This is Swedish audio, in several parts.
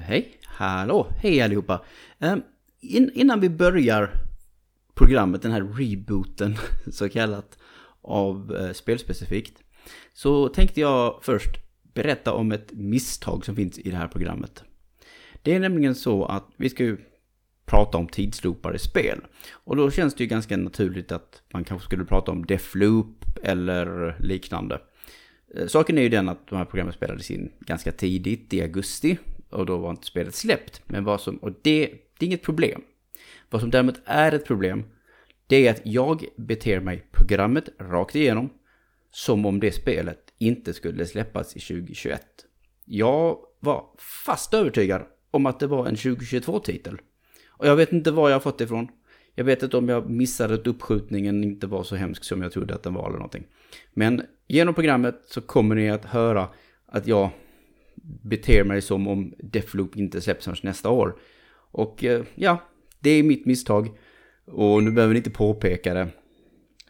Eh, hej, hallå, hej allihopa. Ehm, in, innan vi börjar programmet, den här rebooten så kallat av eh, spelspecifikt. Så tänkte jag först berätta om ett misstag som finns i det här programmet. Det är nämligen så att vi ska ju prata om tidsloopar i spel. Och då känns det ju ganska naturligt att man kanske skulle prata om Defloop eller liknande. Eh, saken är ju den att de här programmen spelades in ganska tidigt, i augusti. Och då var inte spelet släppt. Men vad som, och det, det är inget problem. Vad som däremot är ett problem, det är att jag beter mig programmet rakt igenom som om det spelet inte skulle släppas i 2021. Jag var fast övertygad om att det var en 2022-titel. Och jag vet inte var jag har fått det ifrån. Jag vet inte om jag missade att uppskjutningen inte var så hemsk som jag trodde att den var eller någonting. Men genom programmet så kommer ni att höra att jag beter mig som om Defloop inte släpps förrän nästa år. Och eh, ja, det är mitt misstag. Och nu behöver ni inte påpeka det.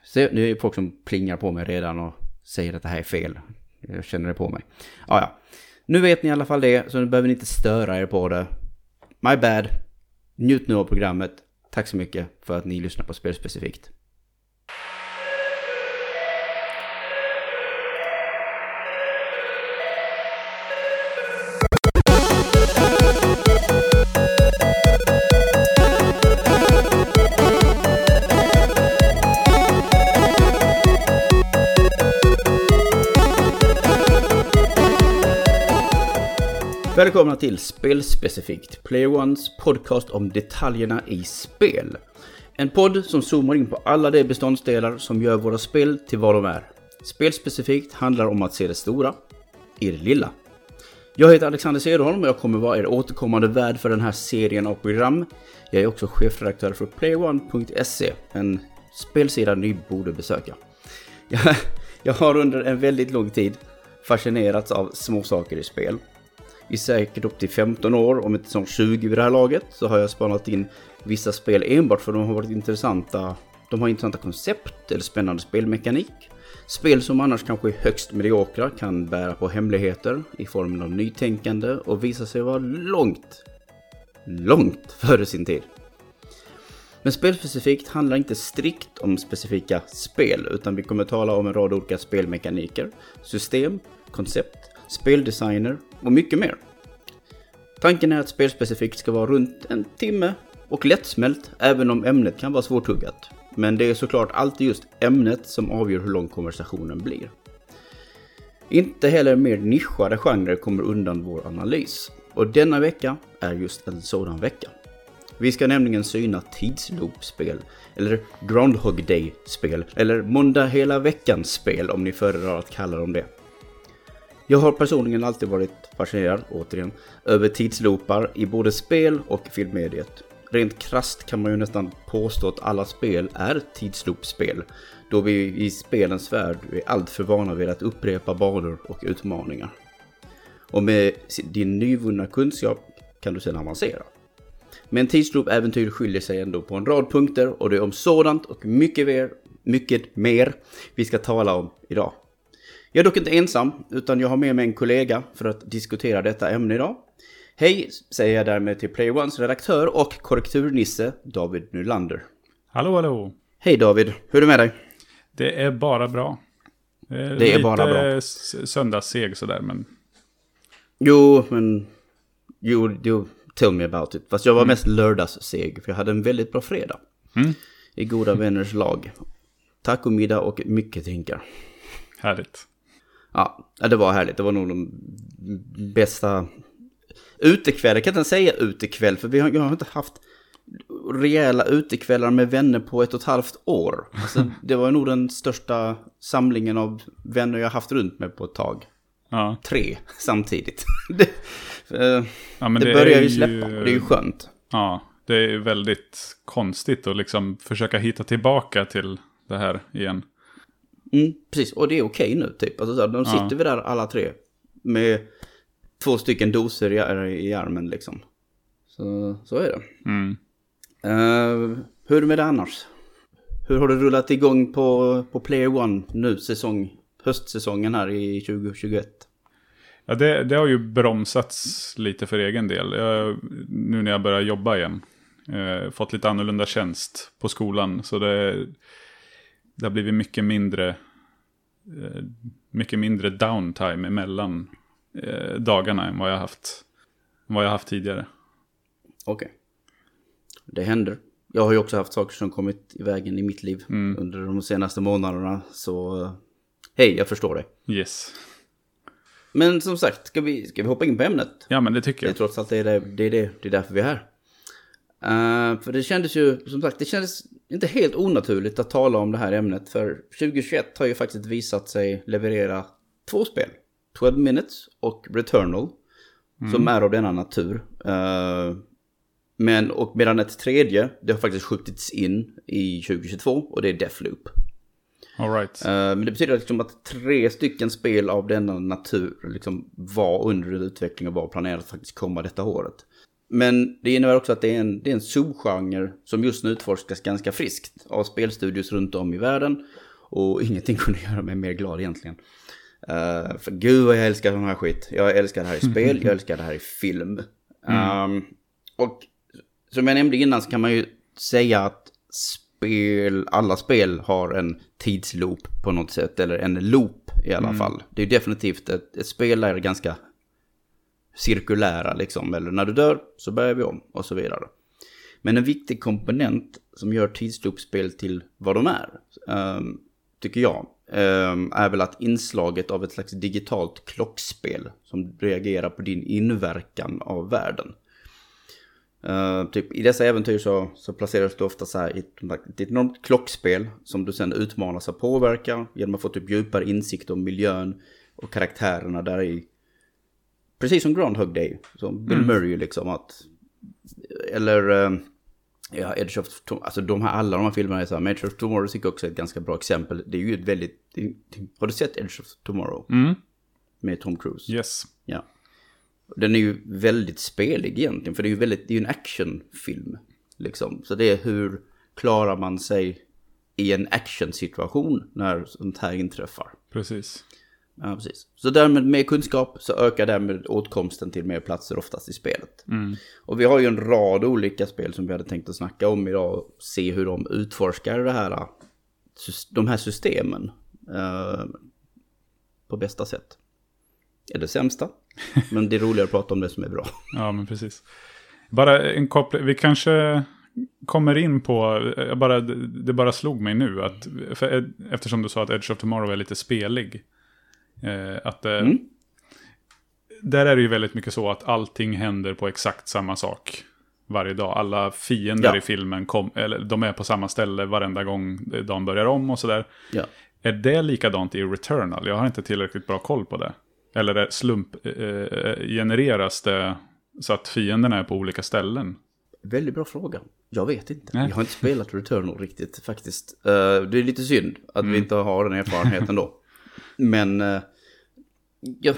Så nu är det folk som plingar på mig redan och säger att det här är fel. Jag känner det på mig. Ja, ja. Nu vet ni i alla fall det, så nu behöver ni inte störa er på det. My bad. Njut nu av programmet. Tack så mycket för att ni lyssnar på Spelspecifikt. Välkomna till Spelspecifikt, Player Ones podcast om detaljerna i spel. En podd som zoomar in på alla de beståndsdelar som gör våra spel till vad de är. Spelspecifikt handlar om att se det stora i det lilla. Jag heter Alexander Cederholm och jag kommer vara er återkommande värd för den här serien av program. Jag är också chefredaktör för PlayOne.se, en spelsida ni borde besöka. Jag, jag har under en väldigt lång tid fascinerats av småsaker i spel i säkert upp till 15 år, om inte snart 20 vid det här laget, så har jag spanat in vissa spel enbart för de har varit intressanta. De har intressanta koncept eller spännande spelmekanik. Spel som annars kanske är högst mediokra kan bära på hemligheter i formen av nytänkande och visa sig vara långt, långt före sin tid. Men spelspecifikt handlar inte strikt om specifika spel, utan vi kommer tala om en rad olika spelmekaniker, system, koncept, speldesigner och mycket mer. Tanken är att spelspecifikt ska vara runt en timme och lättsmält även om ämnet kan vara svårtuggat. Men det är såklart alltid just ämnet som avgör hur lång konversationen blir. Inte heller mer nischade genrer kommer undan vår analys. Och denna vecka är just en sådan vecka. Vi ska nämligen syna tidsloopspel, eller Groundhog Day-spel, eller måndag hela veckan-spel om ni föredrar att kalla dem det. Jag har personligen alltid varit fascinerad, återigen, över tidsloopar i både spel och filmmediet. Rent krast kan man ju nästan påstå att alla spel är tidsloopspel, då vi i spelens värld är alltför vana vid att upprepa banor och utmaningar. Och med din nyvunna kunskap kan du sedan avancera. Men tidsloop-äventyr skiljer sig ändå på en rad punkter och det är om sådant och mycket mer, mycket mer vi ska tala om idag. Jag är dock inte ensam, utan jag har med mig en kollega för att diskutera detta ämne idag. Hej, säger jag därmed till Play Ones redaktör och korrekturnisse David Nylander. Hallå, hallå. Hej David, hur är det med dig? Det är bara bra. Det är, det är bara bra. söndagsseg sådär, men... Jo, men... Jo, jo, tell me about it. Fast jag var mm. mest lördagsseg, för jag hade en väldigt bra fredag. Mm. I goda vänners lag. Tacomiddag och mycket drinkar. Härligt. Ja, det var härligt. Det var nog de bästa utekvällar. Jag kan inte säga utekväll, för vi har, jag har inte haft rejäla utekvällar med vänner på ett och ett halvt år. Alltså, det var nog den största samlingen av vänner jag haft runt mig på ett tag. Ja. Tre samtidigt. det, ja, det, det börjar ju släppa det är ju skönt. Ja, det är väldigt konstigt att liksom försöka hitta tillbaka till det här igen. Mm, precis, och det är okej nu typ. Alltså, så de sitter ja. vi där alla tre med två stycken doser i, i armen liksom. Så, så är det. Mm. Uh, hur är det annars? Hur har det rullat igång på, på Player One nu, säsong, höstsäsongen här i 2021? Ja, det, det har ju bromsats lite för egen del. Jag, nu när jag börjar jobba igen. Eh, fått lite annorlunda tjänst på skolan. Så det, det har blivit mycket mindre, eh, mycket mindre downtime emellan eh, dagarna än vad jag haft, vad jag haft tidigare. Okej. Okay. Det händer. Jag har ju också haft saker som kommit i vägen i mitt liv mm. under de senaste månaderna. Så hej, jag förstår det. Yes. Men som sagt, ska vi, ska vi hoppa in på ämnet? Ja, men det tycker jag. Det är trots allt det är, det, det, är, det, det är därför vi är här. Uh, för det kändes ju, som sagt, det kändes inte helt onaturligt att tala om det här ämnet. För 2021 har ju faktiskt visat sig leverera två spel. 12 Minutes och Returnal. Mm. Som är av denna natur. Uh, men, och medan ett tredje, det har faktiskt skjutits in i 2022 och det är Deathloop. All right. Uh, men det betyder liksom att tre stycken spel av denna natur liksom var under utveckling och var planerat att faktiskt komma detta året. Men det innebär också att det är en, det är en subgenre som just nu utforskas ganska friskt av spelstudios runt om i världen. Och ingenting kunde göra mig mer glad egentligen. Uh, för gud vad jag älskar sån här skit. Jag älskar det här i spel, jag älskar det här i film. Mm. Um, och som jag nämnde innan så kan man ju säga att spel, alla spel har en tidsloop på något sätt. Eller en loop i alla mm. fall. Det är definitivt ett, ett spel är ganska cirkulära liksom. Eller när du dör så börjar vi om och så vidare. Men en viktig komponent som gör tidsloopspel till vad de är, um, tycker jag, um, är väl att inslaget av ett slags digitalt klockspel som reagerar på din inverkan av världen. Uh, typ, I dessa äventyr så, så placeras du ofta så här i ett, ett enormt klockspel som du sen utmanas att påverka genom att få typ djupare insikt om miljön och karaktärerna där i. Precis som Groundhog Day, som Bill mm. Murray liksom att... Eller... Uh, ja, Edge of Tomorrow, alltså de här, alla de här filmerna är så här, Edge of Tomorrow tycker jag också är ett ganska bra exempel. Det är ju ett väldigt... Har du sett Edge of Tomorrow? Mm. Med Tom Cruise? Yes. Ja. Den är ju väldigt spelig egentligen, för det är ju väldigt, det är en actionfilm. Liksom. Så det är hur klarar man sig i en actionsituation när sånt här inträffar. Precis. Ja, precis. Så därmed med kunskap så ökar därmed åtkomsten till mer platser oftast i spelet. Mm. Och vi har ju en rad olika spel som vi hade tänkt att snacka om idag och se hur de utforskar det här, de här systemen uh, på bästa sätt. Är det sämsta? Men det är roligare att prata om det som är bra. Ja, men precis. Bara en koppling, vi kanske kommer in på, bara, det bara slog mig nu, att, för, eftersom du sa att Edge of Tomorrow är lite spelig. Eh, att eh, mm. Där är det ju väldigt mycket så att allting händer på exakt samma sak varje dag. Alla fiender ja. i filmen kom, eller, de är på samma ställe varenda gång de börjar om och sådär. Ja. Är det likadant i Returnal? Jag har inte tillräckligt bra koll på det. Eller slump eh, eh, genereras det så att fienderna är på olika ställen? Väldigt bra fråga. Jag vet inte. Nej. Jag har inte spelat Returnal riktigt faktiskt. Uh, det är lite synd att mm. vi inte har den erfarenheten då. Men uh, jag,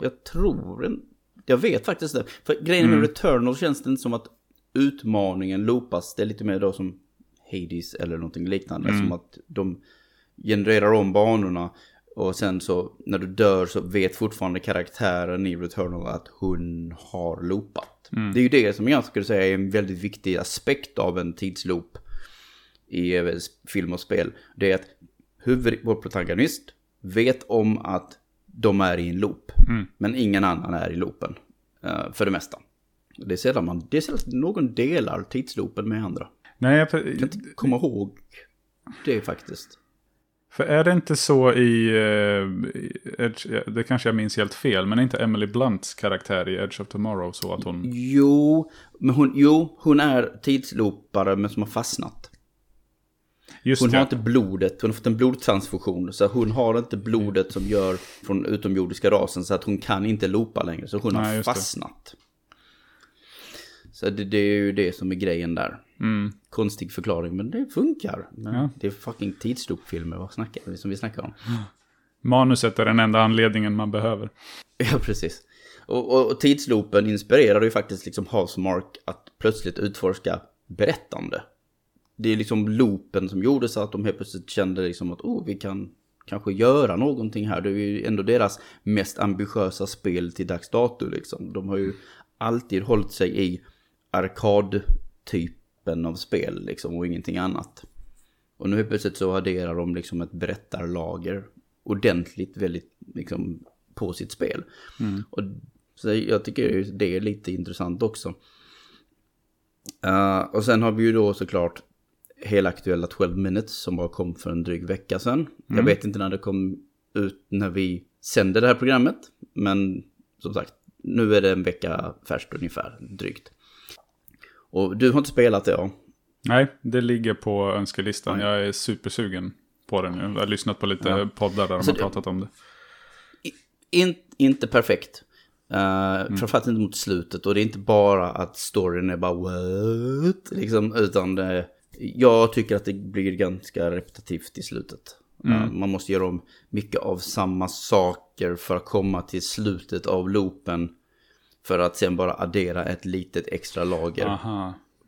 jag tror en, Jag vet faktiskt det. För grejen med mm. Returnal känns det inte som att utmaningen loopas. Det är lite mer då som Hades eller någonting liknande. Mm. Som att de genererar om banorna och sen så när du dör så vet fortfarande karaktären i Returnal att hon har loopat. Mm. Det är ju det som jag skulle säga är en väldigt viktig aspekt av en tidsloop i eh, film och spel. Det är att huvud, vår protagonist vet om att de är i en loop. Mm. Men ingen annan är i loopen. Uh, för det mesta. Det är sällan, man, det är sällan någon delar tidsloopen med andra. Nej, jag... jag kan inte komma ihåg det faktiskt. För är det inte så i, uh, det kanske jag minns helt fel, men är inte Emily Blunts karaktär i Edge of Tomorrow så att hon... Jo, men hon, jo, hon är tidsloopare men som har fastnat. Just hon det. har inte blodet, hon har fått en blodtransfusion. Så hon har inte blodet som gör från utomjordiska rasen så att hon kan inte loopa längre. Så hon Nej, har fastnat. Det. Så det, det, är ju det som är grejen där. Mm. Konstig förklaring, men det funkar. Men ja. Det är fucking tidsloopfilmer, vad snackar vi som vi snackar om? Manuset är den enda anledningen man behöver. Ja, precis. Och, och, och tidsloopen inspirerade ju faktiskt liksom Housemark att plötsligt utforska berättande. Det är liksom loopen som gjorde så att de helt plötsligt kände liksom att oh, vi kan kanske göra någonting här. Det är ju ändå deras mest ambitiösa spel till dags dato liksom. De har ju alltid hållit sig i arkadtypen av spel liksom och ingenting annat. Och nu helt plötsligt så adderar de liksom ett berättarlager ordentligt väldigt liksom på sitt spel. Mm. Och så jag tycker det är lite intressant också. Uh, och sen har vi ju då såklart hela aktuella 12 minutes som bara kom för en dryg vecka sedan. Mm. Jag vet inte när det kom ut när vi sände det här programmet. Men som sagt, nu är det en vecka färskt ungefär, drygt. Och du har inte spelat det, ja? Nej, det ligger på önskelistan. Jag är supersugen på det nu. Jag har lyssnat på lite ja. poddar där de har pratat om det. In, inte perfekt. Uh, mm. Framförallt inte mot slutet. Och det är inte bara att storyn är bara what? Liksom, utan det, jag tycker att det blir ganska repetitivt i slutet. Mm. Man måste göra om mycket av samma saker för att komma till slutet av loopen. För att sen bara addera ett litet extra lager.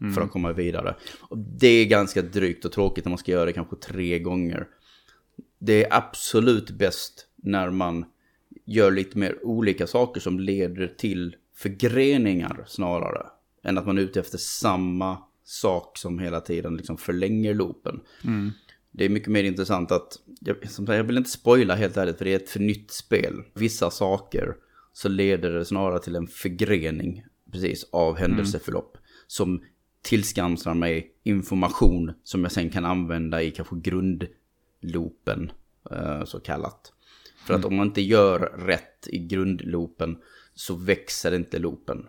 Mm. För att komma vidare. Och det är ganska drygt och tråkigt när man ska göra det kanske tre gånger. Det är absolut bäst när man gör lite mer olika saker som leder till förgreningar snarare. Än att man är ute efter samma sak som hela tiden liksom förlänger loopen. Mm. Det är mycket mer intressant att, jag, som sagt, jag vill inte spoila helt ärligt för det är ett för nytt spel. Vissa saker så leder det snarare till en förgrening precis av händelseförlopp. Mm. Som tillskansar mig information som jag sen kan använda i kanske grundloopen eh, så kallat. För att mm. om man inte gör rätt i grundloopen så växer inte loopen.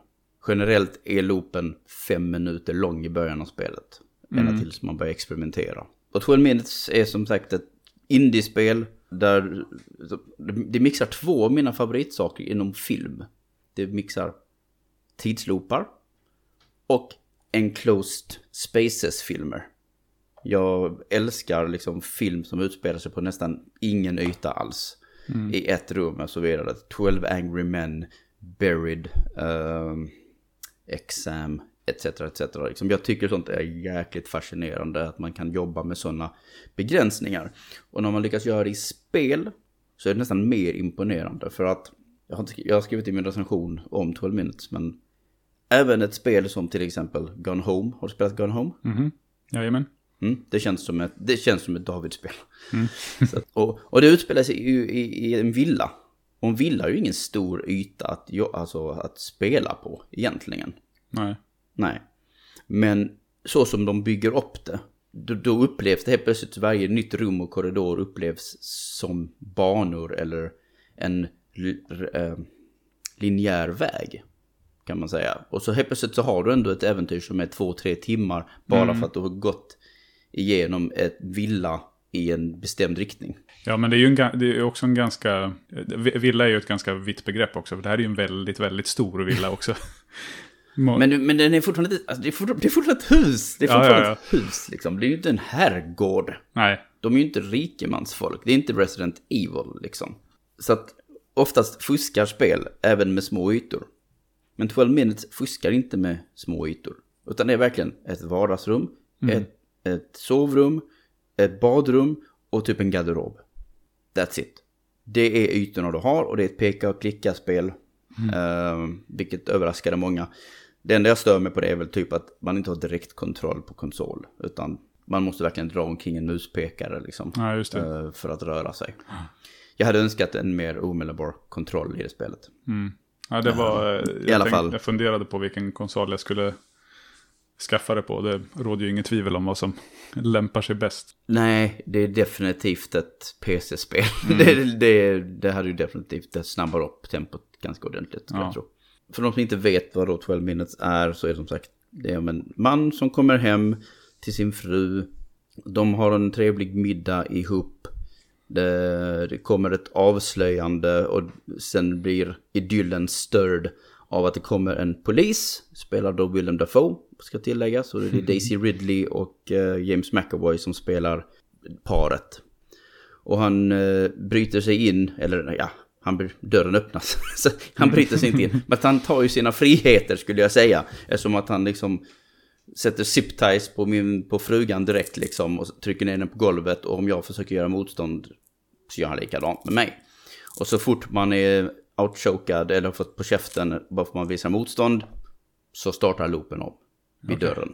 Generellt är loopen fem minuter lång i början av spelet. Mm. Ända tills man börjar experimentera. Och 12 minutes är som sagt ett indiespel där det mixar två av mina favoritsaker inom film. Det mixar tidsloopar och enclosed spaces-filmer. Jag älskar liksom film som utspelar sig på nästan ingen yta alls. Mm. I ett rum och så vidare. 12 Angry Men, Buried, um, Exam, etc. etc. Liksom jag tycker sånt är jäkligt fascinerande att man kan jobba med sådana begränsningar. Och när man lyckas göra det i spel så är det nästan mer imponerande. För att jag har, jag har skrivit i min recension om 12 minutes men även ett spel som till exempel Gone Home. Har du spelat Gone Home? Mhm, jajamän. Mm, det, känns som ett, det känns som ett David-spel. Mm. och, och det utspelar sig i, i, i, en villa. Och en villa är ju ingen stor yta att, alltså, att spela på egentligen. Nej. Nej. Men så som de bygger upp det, då, då upplevs det helt plötsligt varje nytt rum och korridor upplevs som banor eller en äh, linjär väg. Kan man säga. Och så helt plötsligt så har du ändå ett äventyr som är två, tre timmar. Bara mm. för att du har gått igenom ett villa i en bestämd riktning. Ja, men det är ju en, det är också en ganska... Villa är ju ett ganska vitt begrepp också. För det här är ju en väldigt, väldigt stor villa också. men, men den är fortfarande, alltså, det, är fortfarande, det är fortfarande ett hus. Det är fortfarande ja, ja, ja. ett hus liksom. Det är ju inte en herrgård. Nej. De är ju inte rikemansfolk. Det är inte Resident Evil liksom. Så att oftast fuskar spel även med små ytor. Men 12 minutes fuskar inte med små ytor. Utan det är verkligen ett vardagsrum, mm. ett ett sovrum, ett badrum och typ en garderob. That's it. Det är ytorna du har och det är ett peka och klicka-spel. Mm. Uh, vilket överraskade många. Det enda jag stör mig på det är väl typ att man inte har direktkontroll på konsol. Utan man måste verkligen dra omkring en muspekare liksom. Ja. Uh, för att röra sig. Jag hade önskat en mer omedelbar kontroll i det spelet. Mm. Ja, det var... Uh, I alla tänkte, fall. Jag funderade på vilken konsol jag skulle skaffa det på. Det råder ju inget tvivel om vad som lämpar sig bäst. Nej, det är definitivt ett PC-spel. Mm. det, det, det hade ju definitivt, det snabbar upp tempot ganska ordentligt. Ja. Jag tror. För de som inte vet vad då 12 minutes är så är det som sagt, det är en man som kommer hem till sin fru. De har en trevlig middag ihop. Det, det kommer ett avslöjande och sen blir idyllen störd av att det kommer en polis, spelad av Willem Dafoe, ska tilläggas. Och det är Daisy Ridley och uh, James McAvoy som spelar paret. Och han uh, bryter sig in, eller ja, han, dörren öppnas. han bryter sig inte in. Men han tar ju sina friheter skulle jag säga. Eftersom att han liksom sätter zip ties på, min, på frugan direkt liksom. Och trycker ner den på golvet. Och om jag försöker göra motstånd så gör han likadant med mig. Och så fort man är outchokad eller har fått på käften bara för att man visar motstånd så startar loopen om vid Okej. dörren.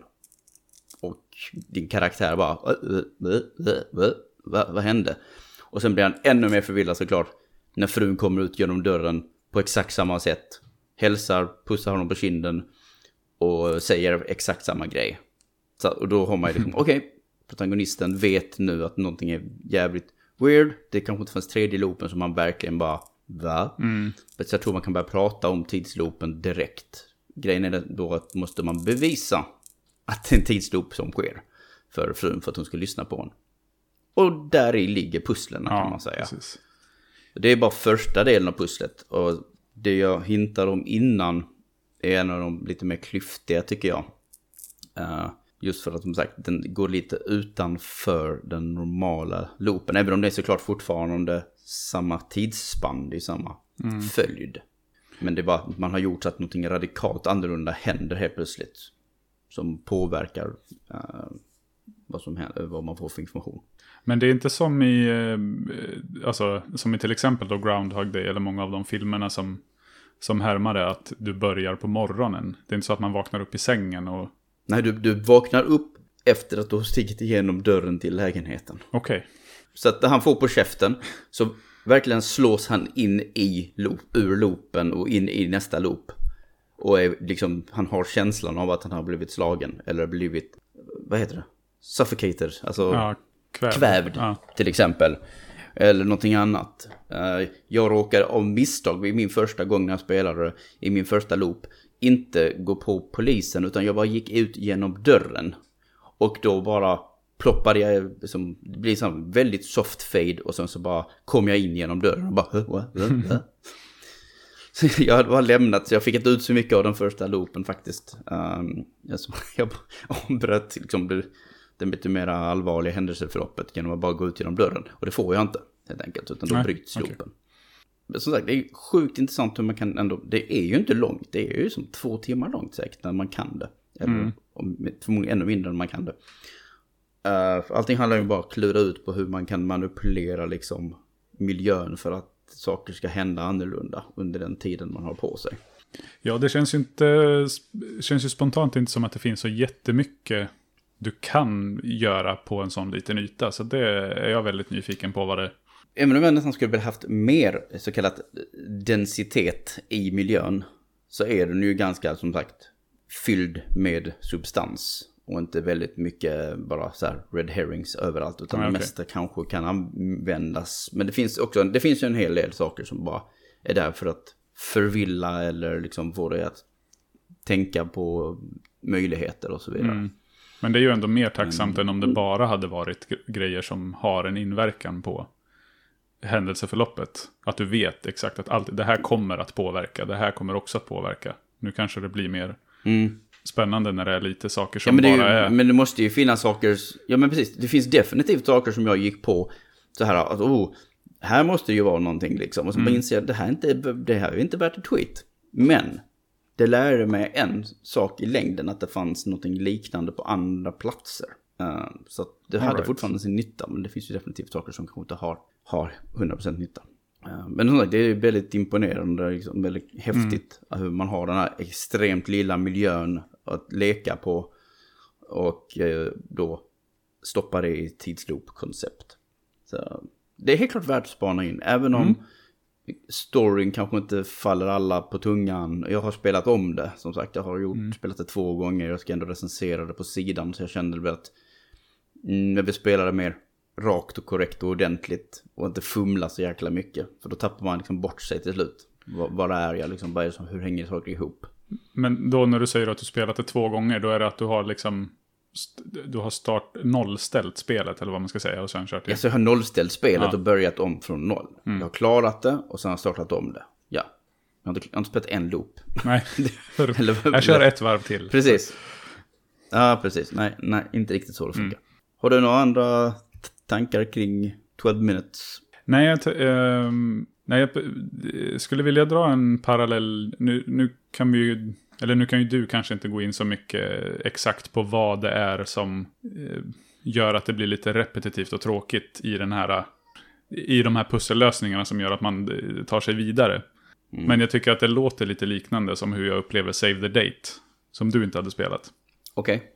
Och din karaktär bara, "Äh, äh, äh, äh, äh, vad, hände? Och sen blir han ännu mer förvillad såklart när frun kommer ut genom dörren på exakt samma sätt. Hälsar, pussar honom på kinden och säger exakt samma grej. Så, och då har man ju liksom, okej, protagonisten vet nu att någonting är jävligt weird. Det kanske inte fanns tredje loopen som man verkligen bara, va? Mm. Så jag tror man kan börja prata om tidsloopen direkt. Grejen är då att måste man bevisa att det är en tidsloop som sker för frun för att hon ska lyssna på honom. Och där i ligger pusslen kan Ja, man säga. precis. Det är bara första delen av pusslet. Och det jag hintar om innan är en av de lite mer klyftiga tycker jag. Eh, just för att som sagt den går lite utanför den normala loopen. Även om det är såklart fortfarande samma tidsspann, det är samma följd. Men det är bara att man har gjort så att någonting radikalt annorlunda händer helt plötsligt. Som påverkar eh, vad, som händer, vad man får för information. Men det är inte som i, eh, alltså, som i till exempel då Groundhog Day eller många av de filmerna som, som härmar det att du börjar på morgonen. Det är inte så att man vaknar upp i sängen och Nej, du, du vaknar upp efter att du har stigit igenom dörren till lägenheten. okej. Så att han får på käften så verkligen slås han in i loop, ur loopen och in i nästa loop. Och är liksom, han har känslan av att han har blivit slagen eller blivit, vad heter det? Suffocated, alltså Ja, kvävd. kvävd Ja. till exempel. Eller någonting annat. Eh, Jag råkade av misstag vid min första gång när jag spelade i min första loop inte gå på polisen utan jag bara gick ut genom dörren. Och då bara ploppade jag, liksom, det blir så väldigt soft fade och sen så bara kom jag in genom dörren och bara "Huh, what, what, what?" Så jag hade bara lämnat, så jag fick inte ut så mycket av den första loopen faktiskt. Um, jag, så- jag ombröt liksom det, det lite mer allvarliga händelseförloppet genom att bara gå ut genom dörren. Och det får jag inte helt enkelt, utan då Nej, bryts okej. loopen. Men som sagt, det är sjukt intressant hur man kan ändå, det är ju inte långt, det är ju som två timmar långt säkert när man kan det. Eller Mm. om- förmodligen ännu mindre än man kan det. Uh, allting handlar ju bara om att klura ut på hur man kan manipulera liksom miljön för att saker ska hända annorlunda under den tiden man har på sig. Ja, det känns ju inte, känns ju spontant inte som att det finns så jättemycket du kan göra på en sån liten yta. Så det är jag väldigt nyfiken på vad det Även om jag nästan skulle vilja haft mer så kallat densitet i miljön så är den ju ganska som sagt fylld med substans och inte väldigt mycket bara så här red herrings överallt utan Ja, det okej. mesta kanske kan användas. Men det finns också, det finns ju en hel del saker som bara är där för att förvilla eller liksom få dig att tänka på möjligheter och så vidare. Mm. Men det är ju ändå mer tacksamt än om det bara hade varit gre- grejer som har en inverkan på händelseförloppet. Att du vet exakt att allt, det här kommer att påverka, det här kommer också att påverka. Nu kanske det blir mer Mm. Spännande när det är lite saker Ja, som är bara ju, är... men det måste ju finnas saker, ja men precis, det finns definitivt saker som jag gick på så här att oh, här måste det ju vara någonting liksom. Och så bara inser jag att det här, är inte, det här är inte värt ett tweet. Men det lärde mig en sak i längden, att det fanns någonting liknande på andra platser. Eh, så det hade Alright. fortfarande sin nytta, men det finns ju definitivt saker som kanske inte har, har 100% nytta. Eh, Men som sagt, det är väldigt imponerande, liksom, väldigt häftigt hur man har den här extremt lilla miljön att leka på och eh, då stoppa det i tidsloop-koncept. Så det är helt klart värt att spana in, även om storyn kanske inte faller alla på tungan. Jag har spelat om det, som sagt, jag har gjort, spelat det två gånger, jag ska ändå recensera det på sidan, så jag kände väl att mm, jag vill spela det mer rakt och korrekt och ordentligt och inte fumla så jäkla mycket. För då tappar man liksom bort sig till slut. Vad, är jag liksom, som, hur hänger saker ihop? Men då när du säger att du spelat det två gånger, då är det att du har liksom... Du har start nollställt spelet, eller vad man ska säga, och sen kört det. Alltså jag har nollställt spelet Ja. Mm. och börjat om från noll. Jag har klarat det och sen har jag startat om det. Ja. Jag har inte, jag har inte spelat en loop. Nej, Eller- jag kör ett varv till. Precis. Ja, precis. Nej, nej, inte riktigt så det funkar. Mm. Har du några andra tankar kring 12 minutes? Nej, jag, ehm, nej, jag p- skulle vilja dra en parallell. Nu, nu kan vi ju, eller nu kan ju du kanske inte gå in så mycket exakt på vad det är som eh, gör att det blir lite repetitivt och tråkigt i den här i de här pussellösningarna som gör att man eh, tar sig vidare. Mm. Men jag tycker att det låter lite liknande som hur jag upplever Save the Date. Som du inte hade spelat. Okej.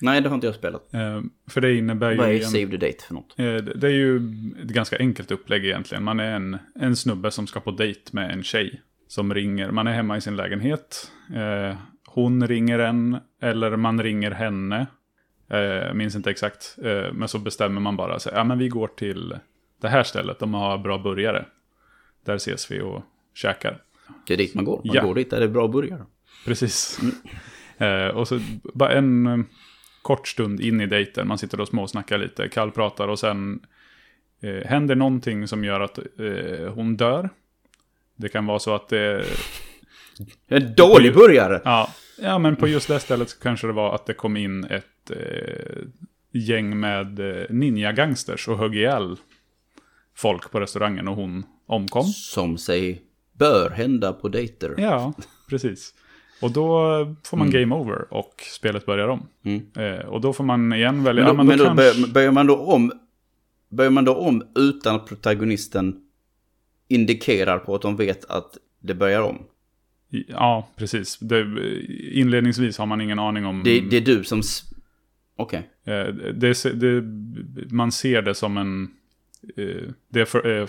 Nej, det har inte jag spelat. Eh, för det innebär ju... Vad är en- Save the Date för något? Eh, Det är ju ett ganska enkelt upplägg egentligen. Man är en, en snubbe som ska på dejt med en tjej. Som ringer, man är hemma i sin lägenhet. Eh, hon ringer en, eller man ringer henne. Eh, minns inte exakt. Men så bestämmer man bara, så, ja men vi går till det här stället, de har bra burgare. Där ses vi och käkar. Det är dit man går. Man Ja. går dit där det är bra burgare. Precis. Eh, och så bara en kort stund in i dejten, man sitter och småsnackar lite, kallpratar och sen eh, händer någonting som gör att eh, hon dör. Det kan vara så att det... En dålig burgare! Ja, ja, men på just det stället så kanske det var att det kom in ett eh, gäng med eh, ninja-gangsters och högg ihjäl folk på restaurangen och hon omkom. Som sig bör hända på dejter. Ja, precis. Och då får man game over och spelet börjar om. Mm. Eh, och då får man igen välja... Men då, ja, men men då då kanske, börjar, man då om... Börjar man då om utan att protagonisten indikerar på att de vet att det börjar om? Ja, precis. Det, inledningsvis har man ingen aning om... Det, det är du som... Okej. Eh, det, det, man ser det som en... eh, Det är för, eh,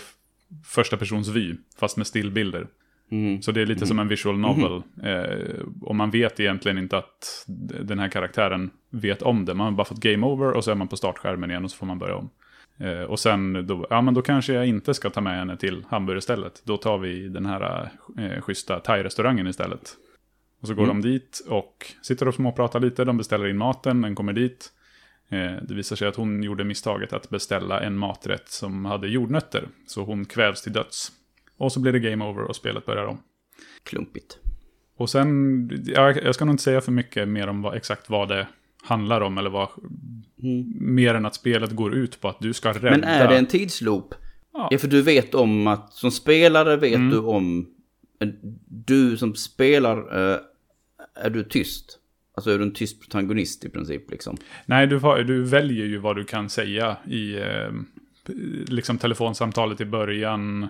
första persons vy, fast med stillbilder. Mm. Så det är lite som en visual novel. Eh, och man vet egentligen inte att den här karaktären vet om det. Man har bara fått game over och så är man på startskärmen igen och så får man börja om. Eh, och sen då, ja men då kanske jag inte ska ta med henne till hamburgerstället. Då tar vi den här eh, schyssta thai-restaurangen istället. Och så går Mm. de dit och sitter och småpratar lite. De beställer in maten, den kommer dit. Eh, det visar sig att hon gjorde misstaget att beställa en maträtt som hade jordnötter. Så hon kvävs till döds. Och så blir det game over och spelet börjar om. Klumpigt. Och sen, ja, jag ska nog inte säga för mycket mer om vad, exakt vad det handlar om. Eller vad, mer än att spelet går ut på att du ska rädda. Men är det en tidsloop? Ja. Ja, för du vet om att som spelare vet Mm. du om... Du som spelar, eh, är du tyst? Alltså är du en tyst protagonist i princip liksom? Nej, du, du väljer ju vad du kan säga i eh, liksom telefonsamtalet i början.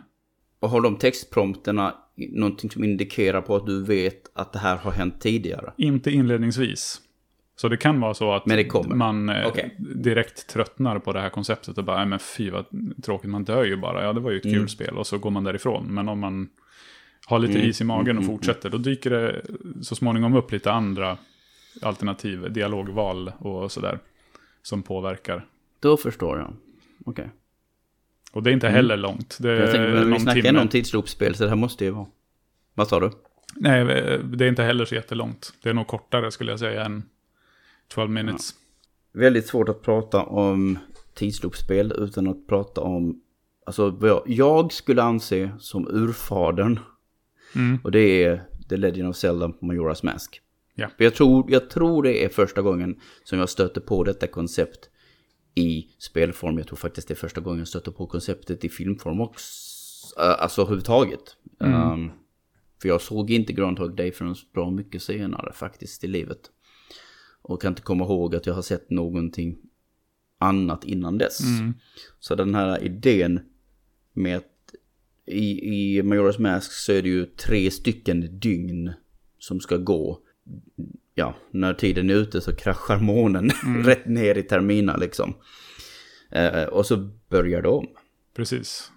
Och har de textprompterna någonting som indikerar på att du vet att det här har hänt tidigare? Inte inledningsvis. Så det kan vara så att man eh, Okej. direkt tröttnar på det här konceptet och bara, nej men fy vad tråkigt, man dör ju bara. Ja, det var ju ett Mm. kul spel och så går man därifrån. Men om man har lite Mm. is i magen och Mm, fortsätter, då dyker det så småningom upp lite andra alternativ, dialogval och sådär, som påverkar. Då förstår jag. Okej. Och det är inte heller långt. Det Mm. Jag är tänker, vi snackar timme. ändå om tidsloopspel så det här måste ju vara... Vad sa du? Nej, det är inte heller så jättelångt. Det är nog kortare skulle jag säga än 12 minutes. Väldigt svårt att prata om tidsloopspel utan att prata om... Alltså vad jag, jag skulle anse som urfadern. Mm. Och det är The Legend of Zelda Majora's Mask. Ja. För Jag, tror, jag tror det är första gången som jag stöter på detta koncept i spelform. Jag tror faktiskt det är första gången jag stöter på konceptet i filmform också. Uh, alltså överhuvudtaget. Um, för jag såg inte Groundhog Day förrän bra mycket senare faktiskt i livet. Och kan inte komma ihåg att jag har sett någonting annat innan dess. Så den här idén med att i, i Majora's Mask så är det ju tre stycken dygn som ska gå. Ja, när tiden är ute så kraschar månen rätt ner i termina liksom. Eh, och så börjar det om. Precis.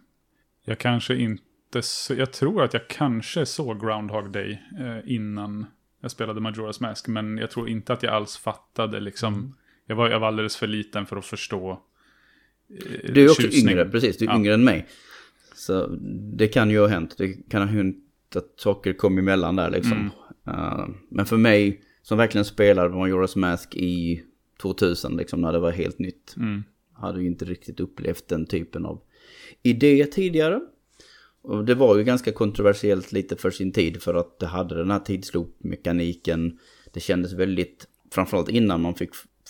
Jag kanske inte... Så, jag tror att jag kanske såg Groundhog Day eh, innan jag spelade Majora's Mask. Men jag tror inte att jag alls fattade liksom... Jag, var, jag var alldeles för liten för att förstå eh, Du är också tjusning. yngre, precis. Du är Ja. yngre än mig. Så det kan ju ha hänt. Det kan ha hänt att saker kom emellan där liksom. Mm. Eh, men för mig som verkligen spelade Majora's Mask i 2000, liksom när det var helt nytt. Mm. Hade ju inte riktigt upplevt den typen av idé tidigare. Och det var ju ganska kontroversiellt lite för sin tid för att det hade den här tidsloop-mekaniken. Det kändes väldigt, framförallt innan man fick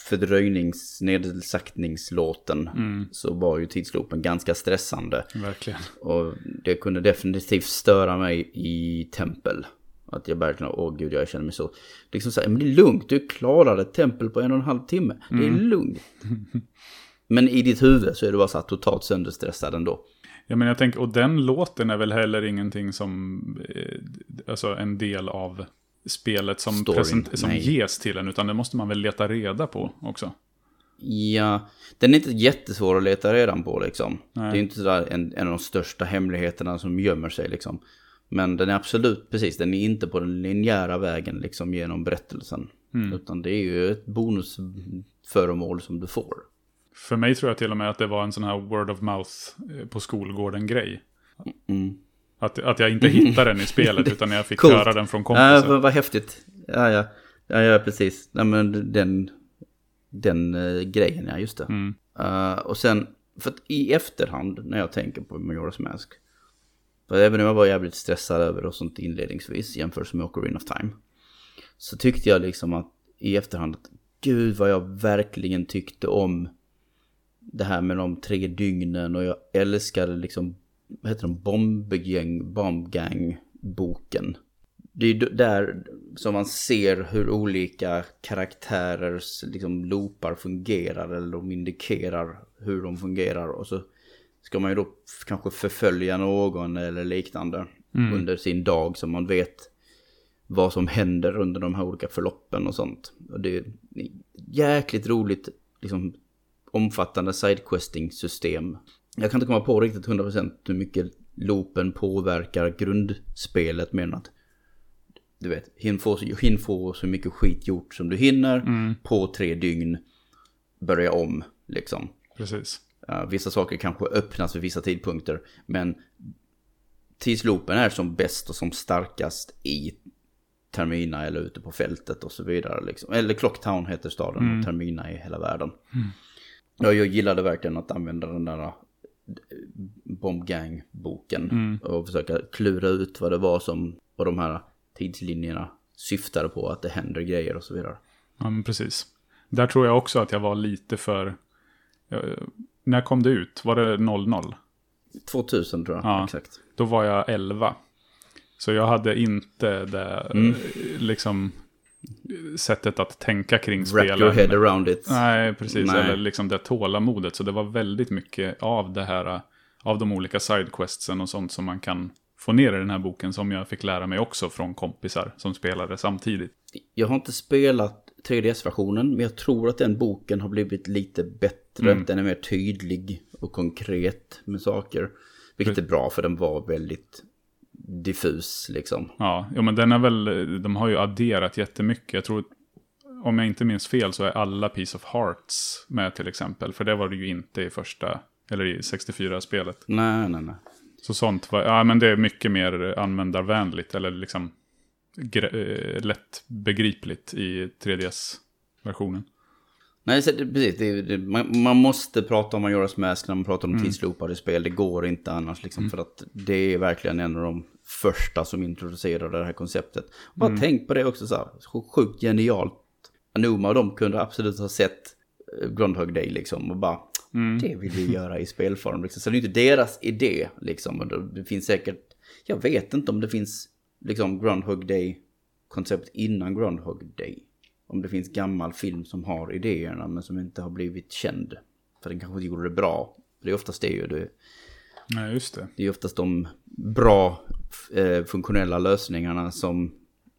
fördröjnings, nedsaktningslåten så var ju tidsloopen ganska stressande. Verkligen. Och det kunde definitivt störa mig i tempel. Att jag verkligen, åh gud jag känner mig så. Liksom så här, men det är lugnt, du klarar ett tempel på en och en halv timme. Det är lugnt. Men i ditt huvud så är du bara så här totalt sönderstressad ändå. Ja, men jag tänker, och den låten är väl heller ingenting som, eh, alltså en del av spelet som, Storyn, present, som nej. ges till en, utan det måste man väl leta reda på också. Ja, den är inte jättesvår att leta redan på liksom. Nej. Det är inte sådär en, en av de största hemligheterna som gömmer sig liksom. Men den är absolut, precis, den är inte på den linjära vägen liksom genom berättelsen. Mm. Utan det är ju ett bonusföremål som du får. För mig tror jag till och med att det var en sån här word of mouth eh, på skolgården-grej. Mm. Att, att jag inte hittade den i spelet, utan jag fick Coolt. höra den från Ja, kompisar. vad, vad häftigt. Ja, ja. Ja, ja, precis. Nej, men den, den eh, grejen, ja, just det. Mm. Eh, och sen, för att i efterhand när jag tänker på Majora's Mask. För även om jag var jävligt stressad över och sånt inledningsvis jämfört med Ocarina of Time. Så tyckte jag liksom att i efterhand att gud vad jag verkligen tyckte om det här med de tre dygnen och jag älskade liksom, vad heter de, Bombgäng, Bombgang-boken. Det är ju där som man ser hur olika karaktärers liksom, loopar fungerar eller de indikerar hur de fungerar och så ska man ju då kanske förfölja någon eller liknande under sin dag så man vet vad som händer under de här olika förloppen och sånt. Och det är jäkligt roligt, liksom omfattande sidequesting-system. Jag kan inte komma på riktigt 100% hur mycket loopen påverkar grundspelet men att du vet, hin få, hin få så mycket skit gjort som du hinner på tre dygn. Börja om liksom. Precis. Vissa saker kanske öppnas vid vissa tidpunkter. Men tidsloopen är som bäst och som starkast i Termina eller ute på fältet och så vidare. Liksom. Eller Clocktown heter staden och Termina i hela världen. Ja, jag gillade verkligen att använda den där eh, Bombgang-boken. Och försöka klura ut vad det var som, vad de här tidslinjerna syftade på. Att det händer grejer och så vidare. Ja, men precis. Där tror jag också att jag var lite för... eh, när kom det ut? Var det 00? 2000 tror jag, Ja. exakt. Då var jag 11. Så jag hade inte det Mm. liksom sättet att tänka kring Wrap your spelen. head around it. Nej, precis. Nej. Eller liksom det tålamodet. Så det var väldigt mycket av det här, av de olika sidequestsen och sånt som man kan få ner i den här boken som jag fick lära mig också från kompisar som spelade samtidigt. Jag har inte spelat 3DS-versionen, men jag tror att den boken har blivit lite bättre. Mm. Den är mer tydlig och konkret med saker. Vilket är bra, för den var väldigt diffus liksom. Ja, jo, men den är väl, de har ju adderat jättemycket. Jag tror, om jag inte minns fel så är alla Piece of Hearts med till exempel. För det var det ju inte i första, eller i 64-spelet. Nej, nej, nej. Så sånt var, ja men det är mycket mer användarvänligt, eller liksom eh, lättbegripligt i 3DS-versionen. Nej, precis. Det, det, man, man måste prata om Majora's Mask när man pratar om tidsloopade spel. Det går inte annars liksom. För att det är verkligen en av de första som introducerade det här konceptet. Och bara tänk på det också så här. Sjukt genialt. Anuma och de kunde absolut ha sett eh, Groundhog Day liksom. Och bara, det vill vi göra i spelform. Liksom. Så det är inte deras idé liksom. Och det- finns säkert, jag vet inte om det finns liksom Groundhog Day-koncept innan Groundhog Day. Om det finns gammal film som har idéerna men som inte har blivit känd. För den kanske inte gjorde det bra. För det är oftast det ju. Det, Nej, just det. det är oftast de bra eh, funktionella lösningarna som,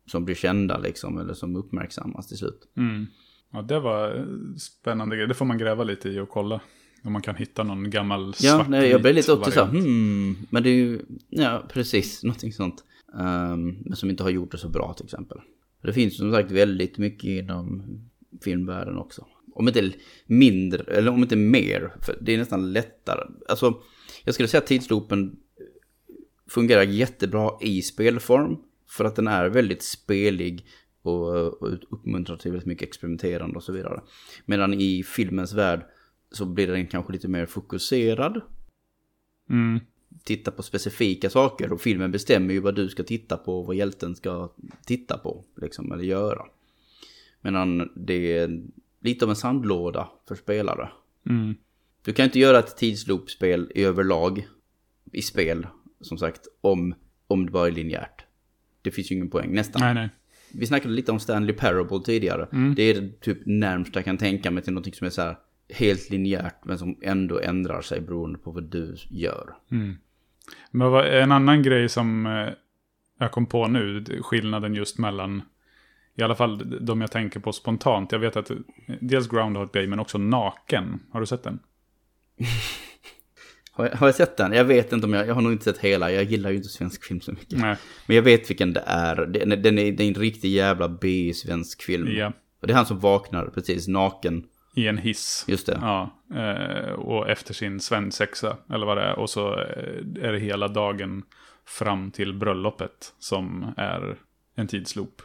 som blir kända liksom. Eller som uppmärksammas till slut. Mm. Ja, det var eh, spännande grej. Det får man gräva lite i och kolla. Om man kan hitta någon gammal Ja, svartvit nej, jag blev lite också så hmm. Men det är ju, ja precis, någonting sånt. Ehm, men som inte har gjort det så bra till exempel. Det finns som sagt väldigt mycket inom filmvärlden också. Om inte mindre, eller om inte mer, för det är nästan lättare. Alltså, jag skulle säga att tidsloopen fungerar jättebra i spelform. För att den är väldigt spelig och, och uppmuntrar till väldigt mycket experimenterande och så vidare. Medan i filmens värld så blir den kanske lite mer fokuserad. Mm. Titta på specifika saker och filmen bestämmer ju vad du ska titta på och vad hjälten ska titta på. Liksom, eller göra. Medan det är lite av en sandlåda för spelare. Mm. Du kan inte göra ett tidsloopspel i överlag i spel, som sagt, om, om det bara är linjärt. Det finns ju ingen poäng, nästan. Nej, nej. Vi snackade lite om Stanley Parable tidigare. Det är typ närmst jag kan tänka mig till något som är så här helt linjärt men som ändå ändrar sig beroende på vad du gör. Men vad, en annan grej som eh, jag kom på nu, skillnaden just mellan, i alla fall de jag tänker på spontant. Jag vet att eh, dels Groundhog Day men också Naken. Har du sett den? Har jag, har jag sett den? Jag vet inte om jag, jag har nog inte sett hela, jag gillar ju inte svensk film så mycket. Nej. Men jag vet vilken det är. Den, är- den är, det är en riktig jävla B-svensk film. Ja. Och det är han som vaknar precis naken. I en hiss. Just det. Ja, eh, och efter sin svensexa, eller vad det är. Och så eh, är det hela dagen fram till bröllopet som är en tidsloop.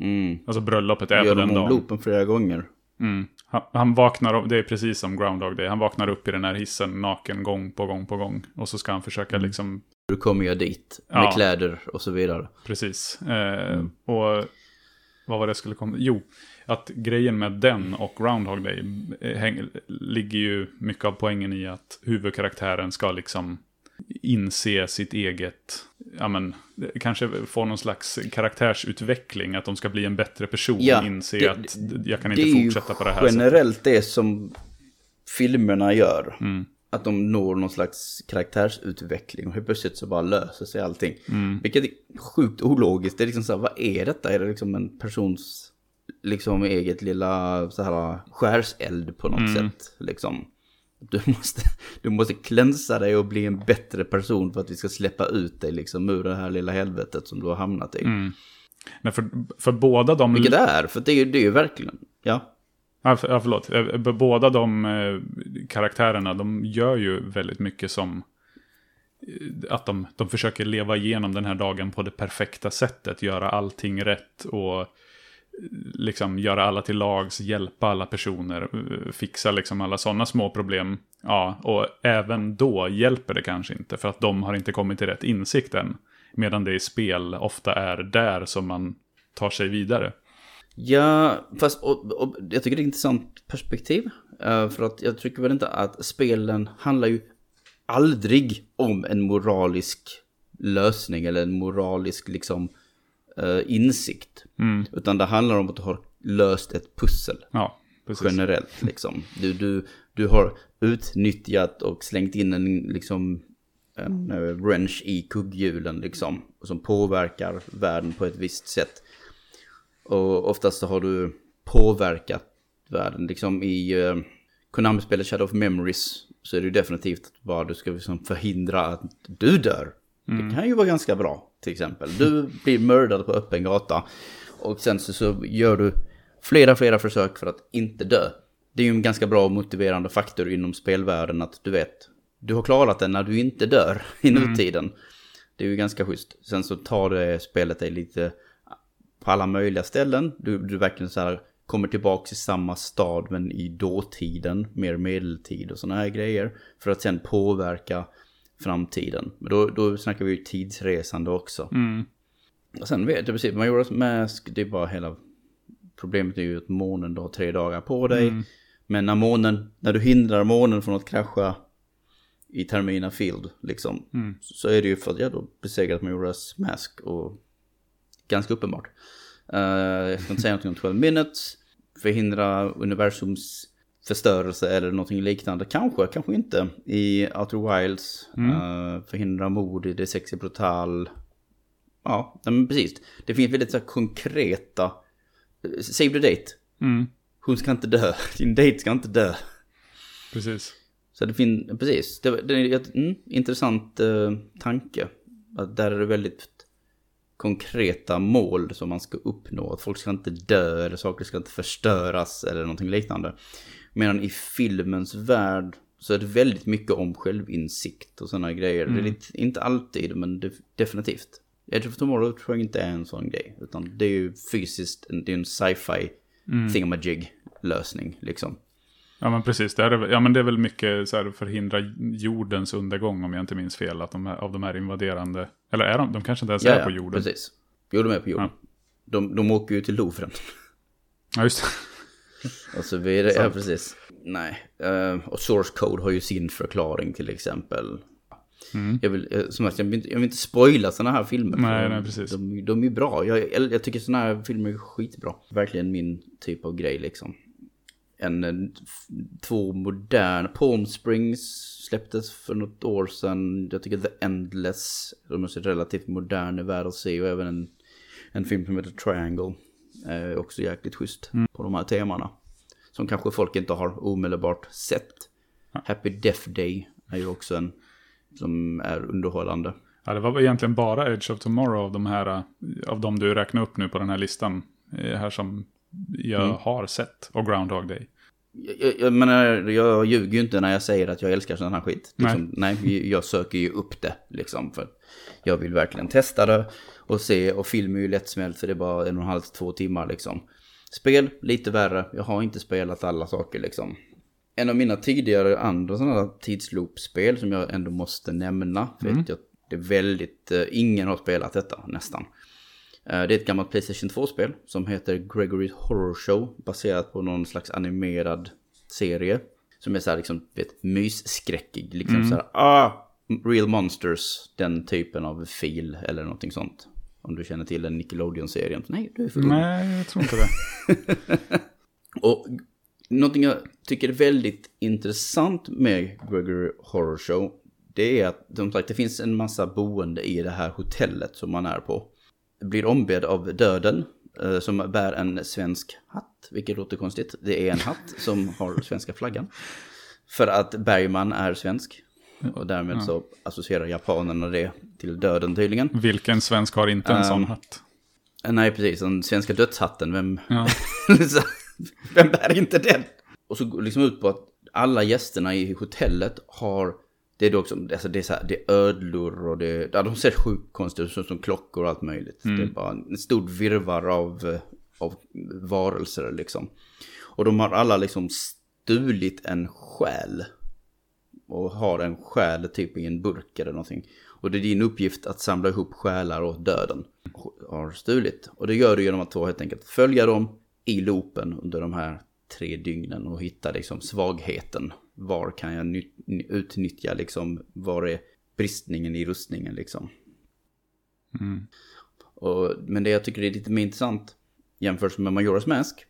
Mm. Alltså bröllopet är på Gör den dagen. loopen flera gånger. Mm. Han, han vaknar, upp- det är precis som Groundhog Day, han vaknar upp i den här hissen naken gång på gång på gång. Och så ska han försöka liksom, Du kommer jag dit med Ja. kläder och så vidare. precis. Eh, Och vad var det jag skulle komma, jo, att grejen med den och Groundhog Day eh, häng, ligger ju mycket av poängen i att huvudkaraktären ska liksom inse sitt eget, ja men, kanske få någon slags karaktärsutveckling, att de ska bli en bättre person, Ja, inse det- att jag kan Det inte är ju fortsätta på det här sättet. generellt det som filmerna gör. Mm. Att de når någon slags karaktärsutveckling och helt plötsligt så bara löser sig allting. Mm. Vilket är sjukt ologiskt. Det är liksom så här, vad är detta? Är det liksom en persons liksom eget lilla så här skärseld på något Mm. sätt? Liksom. Du måste, du måste klänsa dig och bli en bättre person för att vi ska släppa ut dig liksom ur det här lilla helvetet som du har hamnat i. Mm. Nej, för, för båda de... Vilket det är, för det är ju verkligen, ja. Ja, för, ja, förlåt. Eh, båda de eh, karaktärerna, de gör ju väldigt mycket som... Eh, att de, de försöker leva igenom den här dagen på det perfekta sättet. Göra allting rätt och liksom göra alla till lags, hjälpa alla personer, fixa liksom alla sådana små problem. Ja, och även då hjälper det kanske inte för att de har inte kommit till rätt insikt än. Medan det i spel ofta är där som man tar sig vidare. Ja, fast och, och, jag tycker det är ett intressant perspektiv. Eh, för att jag tycker väl inte att spelen handlar ju aldrig om en moralisk lösning eller en moralisk liksom eh, insikt. Utan det handlar om att du har löst ett pussel Ja, precis. generellt. Liksom. Du, du, du har utnyttjat och slängt in en, liksom, en eh, wrench i kugghjulen liksom, som påverkar världen på ett visst sätt. Och oftast så har du påverkat världen. Liksom i uh, Konami-spelet Shadow of Memories så är det ju definitivt bara du ska liksom förhindra att du dör. Det kan ju vara ganska bra till exempel. Du blir mördad på öppen gata och sen så, så gör du flera, flera försök för att inte dö. Det är ju en ganska bra motiverande faktor inom spelvärlden att du vet, du har klarat det när du inte dör i nutiden. Det är ju ganska schysst. Sen så tar det spelet dig lite på alla möjliga ställen. Du, du verkligen så här kommer tillbaka till samma stad men i dåtiden, mer medeltid och sådana här grejer. För att sen påverka framtiden. Men då, då snackar vi ju tidsresande också. Och sen vet jag precis, Majora's Mask, det är bara hela problemet är ju att månen du har tre dagar på dig. Men när månen, när du hindrar månen från att krascha i Termina Field, liksom, så är det ju för att jag då besegrat Majora's Mask och ganska uppenbart. Uh, jag ska inte säga någonting om 12 minutes, förhindra universums förstörelse eller någonting liknande. Kanske, kanske inte. I Outer Wilds, eh, förhindra mord i Det Sexy Brutal. Ja, men precis. Det finns väldigt så här konkreta... eh, Save the date. Mm, Hon ska inte dö. Din date ska inte dö. precis. Så det finns, precis. Det, det är ett mm, intressant eh, tanke. Att där är det väldigt konkreta mål som man ska uppnå. Att folk ska inte dö eller saker ska inte förstöras eller någonting liknande. Medan i filmens värld så är det väldigt mycket om självinsikt och sådana grejer. Det är lite, inte alltid men det, definitivt. Edge of Tomorrow tror jag inte är en sån grej. Utan det är ju fysiskt, det är en sci-fi thingamajig lösning liksom. Ja men precis, det är, ja, men det är väl mycket så här förhindra jordens undergång om jag inte minns fel. Att de här, av de här invaderande, eller är de, de kanske inte ens är på jorden. precis. Jo, de är på jorden. De, de åker ju till Louvren. Ja just det. Och så vidare. Ja, precis. Nej. eh, och Source Code har ju sin förklaring till exempel. Mm. Jag, vill, eh, som sagt, jag, vill inte, jag vill inte spoila sådana här filmer. Nej, nej, precis. De, de är ju bra. Jag, jag tycker sådana här filmer är skitbra. Verkligen min typ av grej liksom. En, f- två moderna, Palm Springs släpptes för något år sedan. Jag tycker The Endless, de är relativt modern, är värd att se. Och även en, en film som heter Triangle. Är också jäkligt schysst på de här temana. Som kanske folk inte har omedelbart sett. Happy Death Day är ju också en som är underhållande. Ja, det var egentligen bara Edge of Tomorrow av de här, eh, av de du räknar upp nu på den här listan. eh, Här som jag Mm. har sett. Och Groundhog Day. Jag, jag, menar, jag ljuger ju inte när jag säger att jag älskar sån här skit. Liksom, nej. jag söker ju upp det liksom. För jag vill verkligen testa det och se. Och film är ju lättsmält för det är bara en och en halv till två timmar liksom. Spel, lite värre. Jag har inte spelat alla saker liksom. En av mina tidigare andra sådana här tidsloop-spel som jag ändå måste nämna. För att jag, det är väldigt, eh, ingen har spelat detta nästan. Eh, Det är ett gammalt Playstation 2-spel som heter Gregory's Horror Show. Baserat på någon slags animerad serie. Som är så här liksom, vet, mysskräckig. Liksom så här, ah, Real Monsters. Den typen av fil eller någonting sånt. Om du känner till den Nickelodeon-serien. Nej, du är för. Nej, jag tror inte det. Och någonting jag tycker är väldigt intressant med Gregory Horror Show. Det är att som sagt, det finns en massa boende i det här hotellet som man är på. Blir ombedd av döden eh, som bär en svensk hatt. Vilket låter konstigt. Det är en hatt som har svenska flaggan. För att Bergman är svensk. Och därmed så associerar japanerna det till döden tydligen. Vilken svensk har inte en sån hatt? Eh, Nej, precis. Den svenska dödshatten. Vem, Ja. Vem bär inte den? Och så går liksom ut på att alla gästerna i hotellet har... Det är då också, alltså det är så här, det är ödlor och det, ja, de ser sjukt konstiga ut, som, som klockor och allt möjligt. Det är bara en stor virvar av, eh, av varelser liksom. Och de har alla liksom stulit en själ. Och har en själ typ i en burk eller någonting. Och det är din uppgift att samla ihop själar åt döden. Har stulit. Och det gör du genom att helt enkelt följa dem i loopen under de här tre dygnen och hitta liksom svagheten. Var kan jag ny- ny- utnyttja liksom, var är bristningen i rustningen liksom. Och, men det jag tycker är lite mer intressant jämfört med Majora's Mask.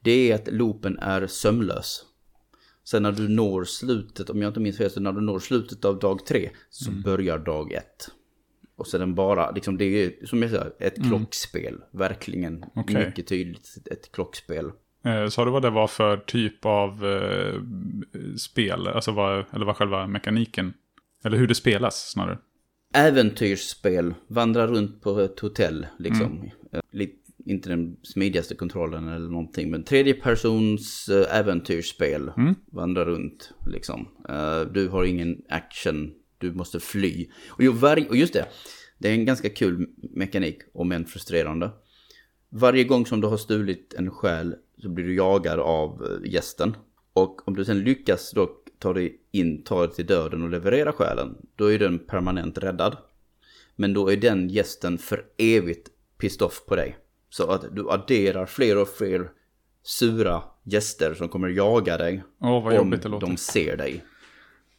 Det är att loopen är sömlös. Sen när du når slutet, om jag inte minns fel, så när du når slutet av dag tre så börjar dag ett. Och så den bara, liksom det är som jag säger, ett klockspel. Verkligen Okej. mycket tydligt ett klockspel. Eh, Sa du vad det var för typ av eh, spel? Alltså vad, eller vad själva mekaniken? Eller hur det spelas snarare? Äventyrsspel, vandra runt på ett hotell liksom. Eh, Lite, inte den smidigaste kontrollen eller någonting, men tredje persons eh, äventyrsspel. Vandra runt liksom. Eh, du har ingen action, du måste fly. Och, ju varje, och just det, det är en ganska kul mekanik, om än frustrerande. Varje gång som du har stulit en själ så blir du jagad av eh, gästen. Och om du sen lyckas då ta dig in, ta dig till döden och leverera själen, då är den permanent räddad. Men då är den gästen för evigt pissed off på dig. Så att du adderar fler och fler sura gäster som kommer jaga dig. Åh, vad om det låter. de ser dig.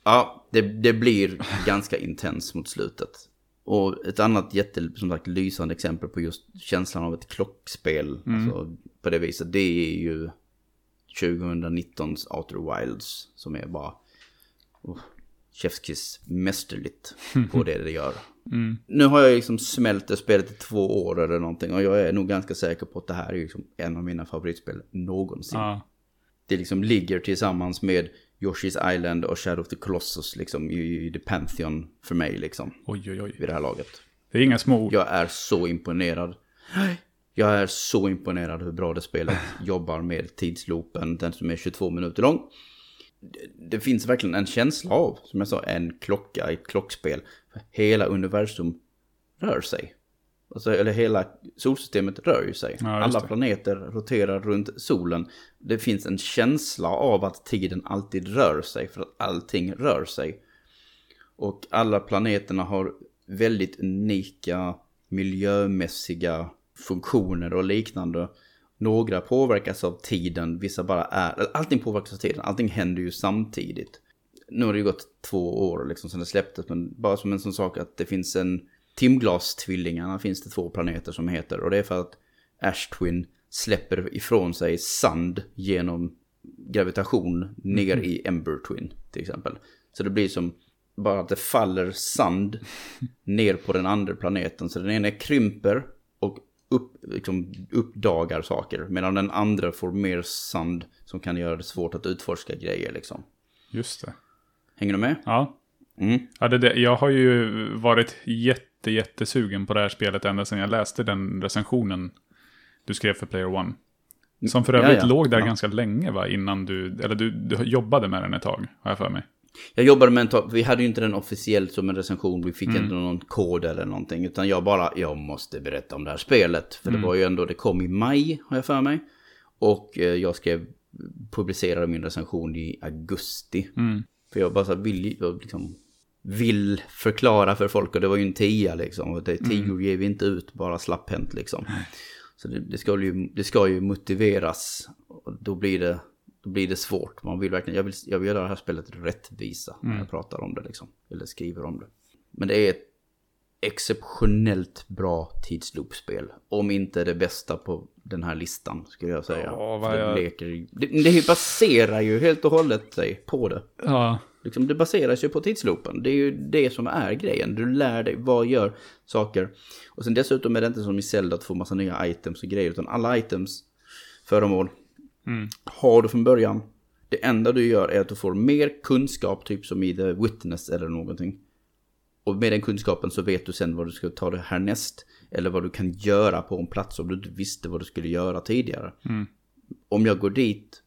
Ja, det, det blir ganska intens mot slutet. Och ett annat jätte, som sagt, lysande exempel på just känslan av ett klockspel. Mm. Alltså, på det viset, det är ju 2019s Outer Wilds. Som är bara oh, chefskiss mästerligt på det det gör. Mm. Nu har jag liksom smält det spelet i två år eller någonting. Och jag är nog ganska säker på att det här är liksom en av mina favoritspel någonsin Ja. det liksom ligger tillsammans med Yoshi's Island och Shadow of the Colossus liksom i, The Pantheon för mig liksom Oj, oj, oj. vid det här laget. Det är inga små ord. Jag är så imponerad. Jag är så imponerad hur bra det spelet jobbar med tidsloopen, den som är 22 minuter lång. Det, det finns verkligen en känsla av, som jag sa, en klocka i ett klockspel. Hela universum rör sig. Alltså, eller hela solsystemet rör ju sig. Ja, Alla planeter roterar runt solen. Det finns en känsla av att tiden alltid rör sig, för att allting rör sig. Och alla planeterna har väldigt unika miljömässiga funktioner och liknande. Några påverkas av tiden, vissa bara är, allting påverkas av tiden, allting händer ju samtidigt. Nu har det ju gått två år liksom sedan det släpptes, men bara som en sån sak att det finns en Timglas-tvillingarna finns det två planeter som heter och det är för att Ash Twin släpper ifrån sig sand genom gravitation ner i Ember Twin till exempel. Så det blir som bara att det faller sand ner på den andra planeten. Så den ena krymper och upp, liksom, uppdagar saker. Medan den andra får mer sand som kan göra det svårt att utforska grejer liksom. Just det. Hänger du med? Ja. Mm. ja det, det, jag har ju varit jätte, jättesugen på det här spelet ända sedan jag läste den recensionen du skrev för Player One. Som för övrigt Ja, ja. låg där Ja. ganska länge va, innan du, eller du, du jobbade med den ett tag, har jag för mig. Jag jobbade med en tag, vi hade ju inte den officiellt som en recension, vi fick inte någon kod eller någonting. Utan jag bara, jag måste berätta om det här spelet. För det var ju ändå, det kom i maj har jag för mig. Och eh, jag skrev, publicerade min recension i augusti. För jag bara så här, vill, liksom, vill förklara för folk och det var ju en tia liksom. Och det, tior ger vi inte ut bara slapphänt liksom. Så det, det, ska ju, det ska ju motiveras. Och då blir det, då blir det svårt. Man vill verkligen, jag vill, jag vill göra det här spelet rättvisa när jag pratar om det liksom. Eller skriver om det. Men det är ett exceptionellt bra tidsloopspel. Om inte det bästa på den här listan skulle jag säga. Ja, vad För det, jag- leker, det, det baserar ju helt och hållet sig på det. Ja, Liksom, det baseras ju på tidsloopen. Det är ju det som är grejen. Du lär dig vad gör saker. Och sen dessutom är det inte som i Zelda att få massa nya items och grejer. Utan alla items, föremål, har du från början. Det enda du gör är att du får mer kunskap, typ som i The Witness eller någonting. Och med den kunskapen så vet du sen vad du ska ta det härnäst. Eller vad du kan göra på en plats om du inte visste vad du skulle göra tidigare. Om jag går dit,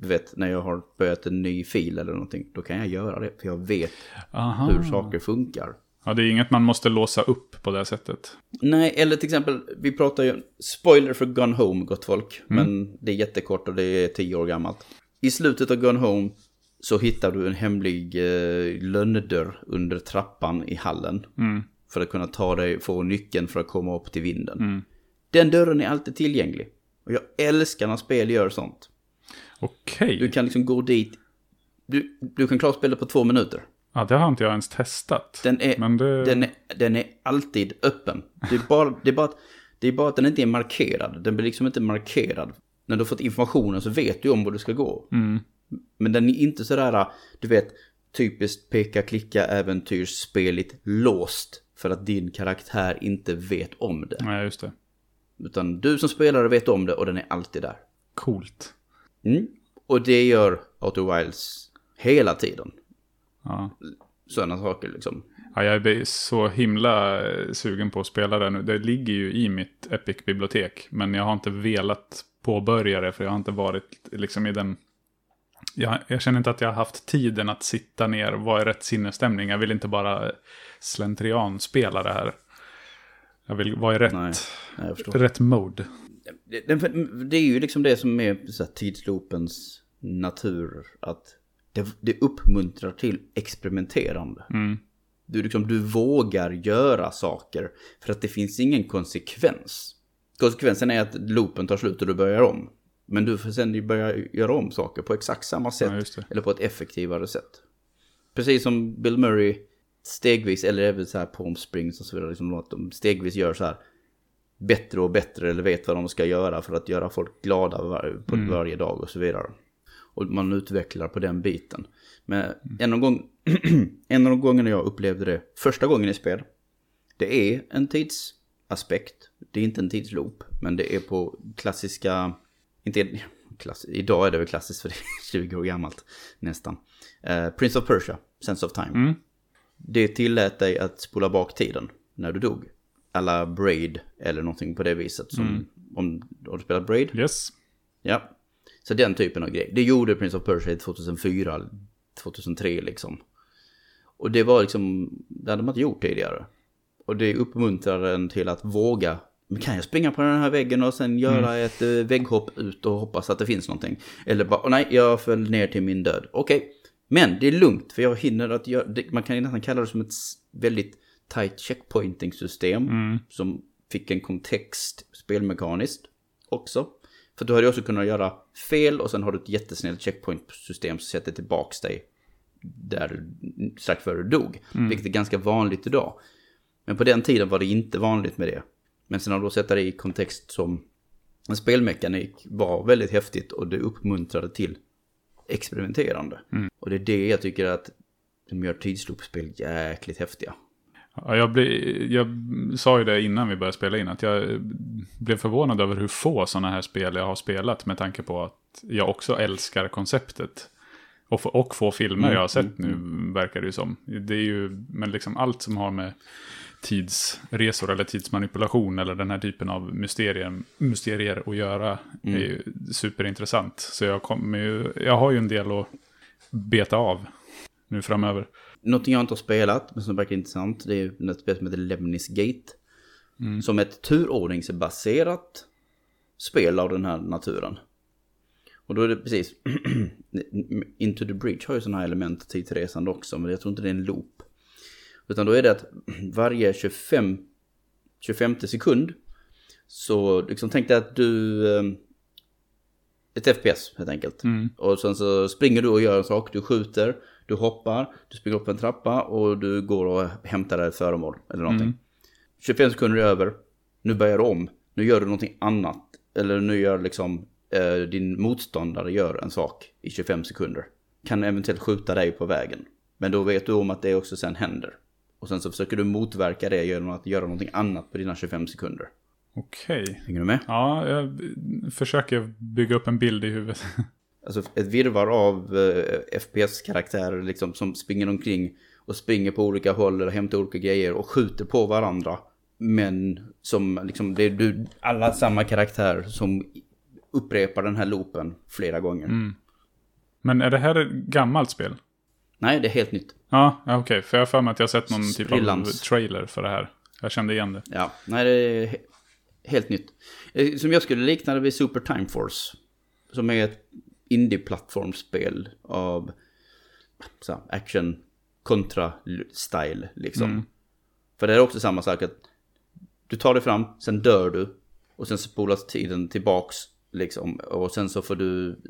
du vet, när jag har börjat en ny fil eller någonting, då kan jag göra det. För jag vet aha. hur saker funkar. Ja, det är inget man måste låsa upp på det sättet. Nej, eller till exempel, vi pratar ju, spoiler för Gone Home, gott folk. Men det är jättekort och det är tio år gammalt. I slutet av Gone Home så hittar du en hemlig eh, lönndörr under trappan i hallen. För att kunna ta dig, få nyckeln för att komma upp till vinden. Den dörren är alltid tillgänglig. Och jag älskar när spel gör sånt. Okej. Du kan liksom gå dit, du, du kan klara spelet på två minuter. Ja, det har inte jag ens testat. Den är, Men det... den är, den är alltid öppen. Det är, bara, det, är bara, att- det är bara att den inte är markerad. Den blir liksom inte markerad. När du har fått informationen så vet du om var du ska gå. Mm. Men den är inte sådär, du vet, typiskt peka-klicka äventyrsspeligt låst. För att din karaktär inte vet om det. Nej, just det. Utan du som spelare vet om det och den är alltid där. Coolt. Mm. Och det gör Outer Wilds hela tiden. Ja. Sådana saker liksom. Ja, jag är så himla eh, sugen på att spela det nu. Det ligger ju i mitt Epic-bibliotek. Men jag har inte velat påbörja det för jag har inte varit liksom i den... Jag, jag känner inte att jag har haft tiden att sitta ner och vara i rätt sinnesstämning. Jag vill inte bara slentrian spela det här. Jag vill vara i rätt, Nej, rätt mode. Det, det- är ju liksom det som är så här, tidsloopens natur. Att det, det uppmuntrar till experimenterande. Du, liksom, du vågar göra saker för att det finns ingen konsekvens. Konsekvensen är att loopen tar slut och du börjar om. Men du får sen börja göra om saker på exakt samma sätt. Ja, eller på ett effektivare sätt. Precis som Bill Murray stegvis, eller även så här Palm Springs och så vidare. Liksom, att de stegvis gör så här bättre och bättre eller vet vad de ska göra för att göra folk glada var, på varje dag och så vidare. Och man utvecklar på den biten. Men en av, gång, en av de gångerna jag upplevde det första gången i spel, det är en tidsaspekt. Det är inte en tidsloop, men det är på klassiska, inte klass, idag är det väl klassiskt för det är 20 år gammalt nästan. Eh, Prince of Persia, Sense of Time. Det tillät dig att spola bak tiden när du dog. Alla Braid eller någonting på det viset. Som, om, har du spelat Braid? Yes. Ja. Så den typen av grej. Det gjorde Prince of Persia 2004, 2003 liksom. Och det var liksom, det hade man inte gjort tidigare. Och det uppmuntrar en till att våga. Men kan jag springa på den här väggen och sen göra ett eh, vägghopp ut och hoppas att det finns någonting? Eller bara, "Åh, nej, jag föll ner till min död. Okej, men det är lugnt för jag hinner att göra, man kan nästan kalla det som ett väldigt tight checkpointing-system. Som fick en kontext spelmekaniskt också. För du hade också kunnat göra fel och sen har du ett jättesnällt checkpoint-system som sätter tillbaks dig där du- strax före du dog. Vilket är ganska vanligt idag. Men på den tiden var det inte vanligt med det. Men sen har du då sett det i kontext som en spelmekanik var väldigt häftigt och det uppmuntrade till experimenterande. Mm. Och det är det jag tycker att de gör tidsloopspel jäkligt häftiga. Ja, jag, blir, jag sa ju det innan vi började spela in, att jag blev förvånad över hur få sådana här spel jag har spelat med tanke på att jag också älskar konceptet. Och, och få filmer Mm, jag har sett mm, nu, verkar det ju som. Det är ju, men liksom allt som har med tidsresor eller tidsmanipulation eller den här typen av mysterier, mysterier att göra Mm. är ju superintressant. Så jag, kommer ju, jag har ju en del att beta av nu framöver. Någonting jag inte har spelat, men som verkar intressant, det är ett spel som heter Lemnis Gate. Mm. Som ett turordningsbaserat spel av den här naturen. Och då är det precis, Into the Bridge har ju sådana här element tidsresande också, men jag tror inte det är en loop. Utan då är det att varje 25, 25 sekund så liksom tänk dig att du, eh, ett FPS helt enkelt. Mm. Och sen så springer du och gör en sak, du skjuter, du hoppar, du springer upp en trappa och du går och hämtar ett föremål eller någonting. Mm. 25 sekunder är över, nu börjar du om, nu gör du någonting annat. Eller nu gör liksom eh, din motståndare gör en sak i 25 sekunder. Kan eventuellt skjuta dig på vägen. Men då vet du om att det också sen händer. Och sen så försöker du motverka det genom att göra någonting annat på dina 25 sekunder. Okej. Hänger du med? Ja, jag försöker bygga upp en bild i huvudet. Alltså ett virvar av eh, FPS-karaktärer liksom som springer omkring och springer på olika håll eller hämtar olika grejer och skjuter på varandra. Men som liksom, det är du, alla samma karaktär som upprepar den här loopen flera gånger. Mm. Men är det här ett gammalt spel? Nej, det är helt nytt. Ja, okej. För jag har för mig att jag har sett någon typ av Sprillans. trailer för det här. Jag kände igen det. Ja, nej det är he- helt nytt. Eh, Som jag skulle likna det vid Super Time Force. Som är ett indie-plattformsspel av så här, action kontra style liksom. Mm. För det är också samma sak att du tar dig fram, sen dör du och sen spolas tiden tillbaks liksom. Och sen så får du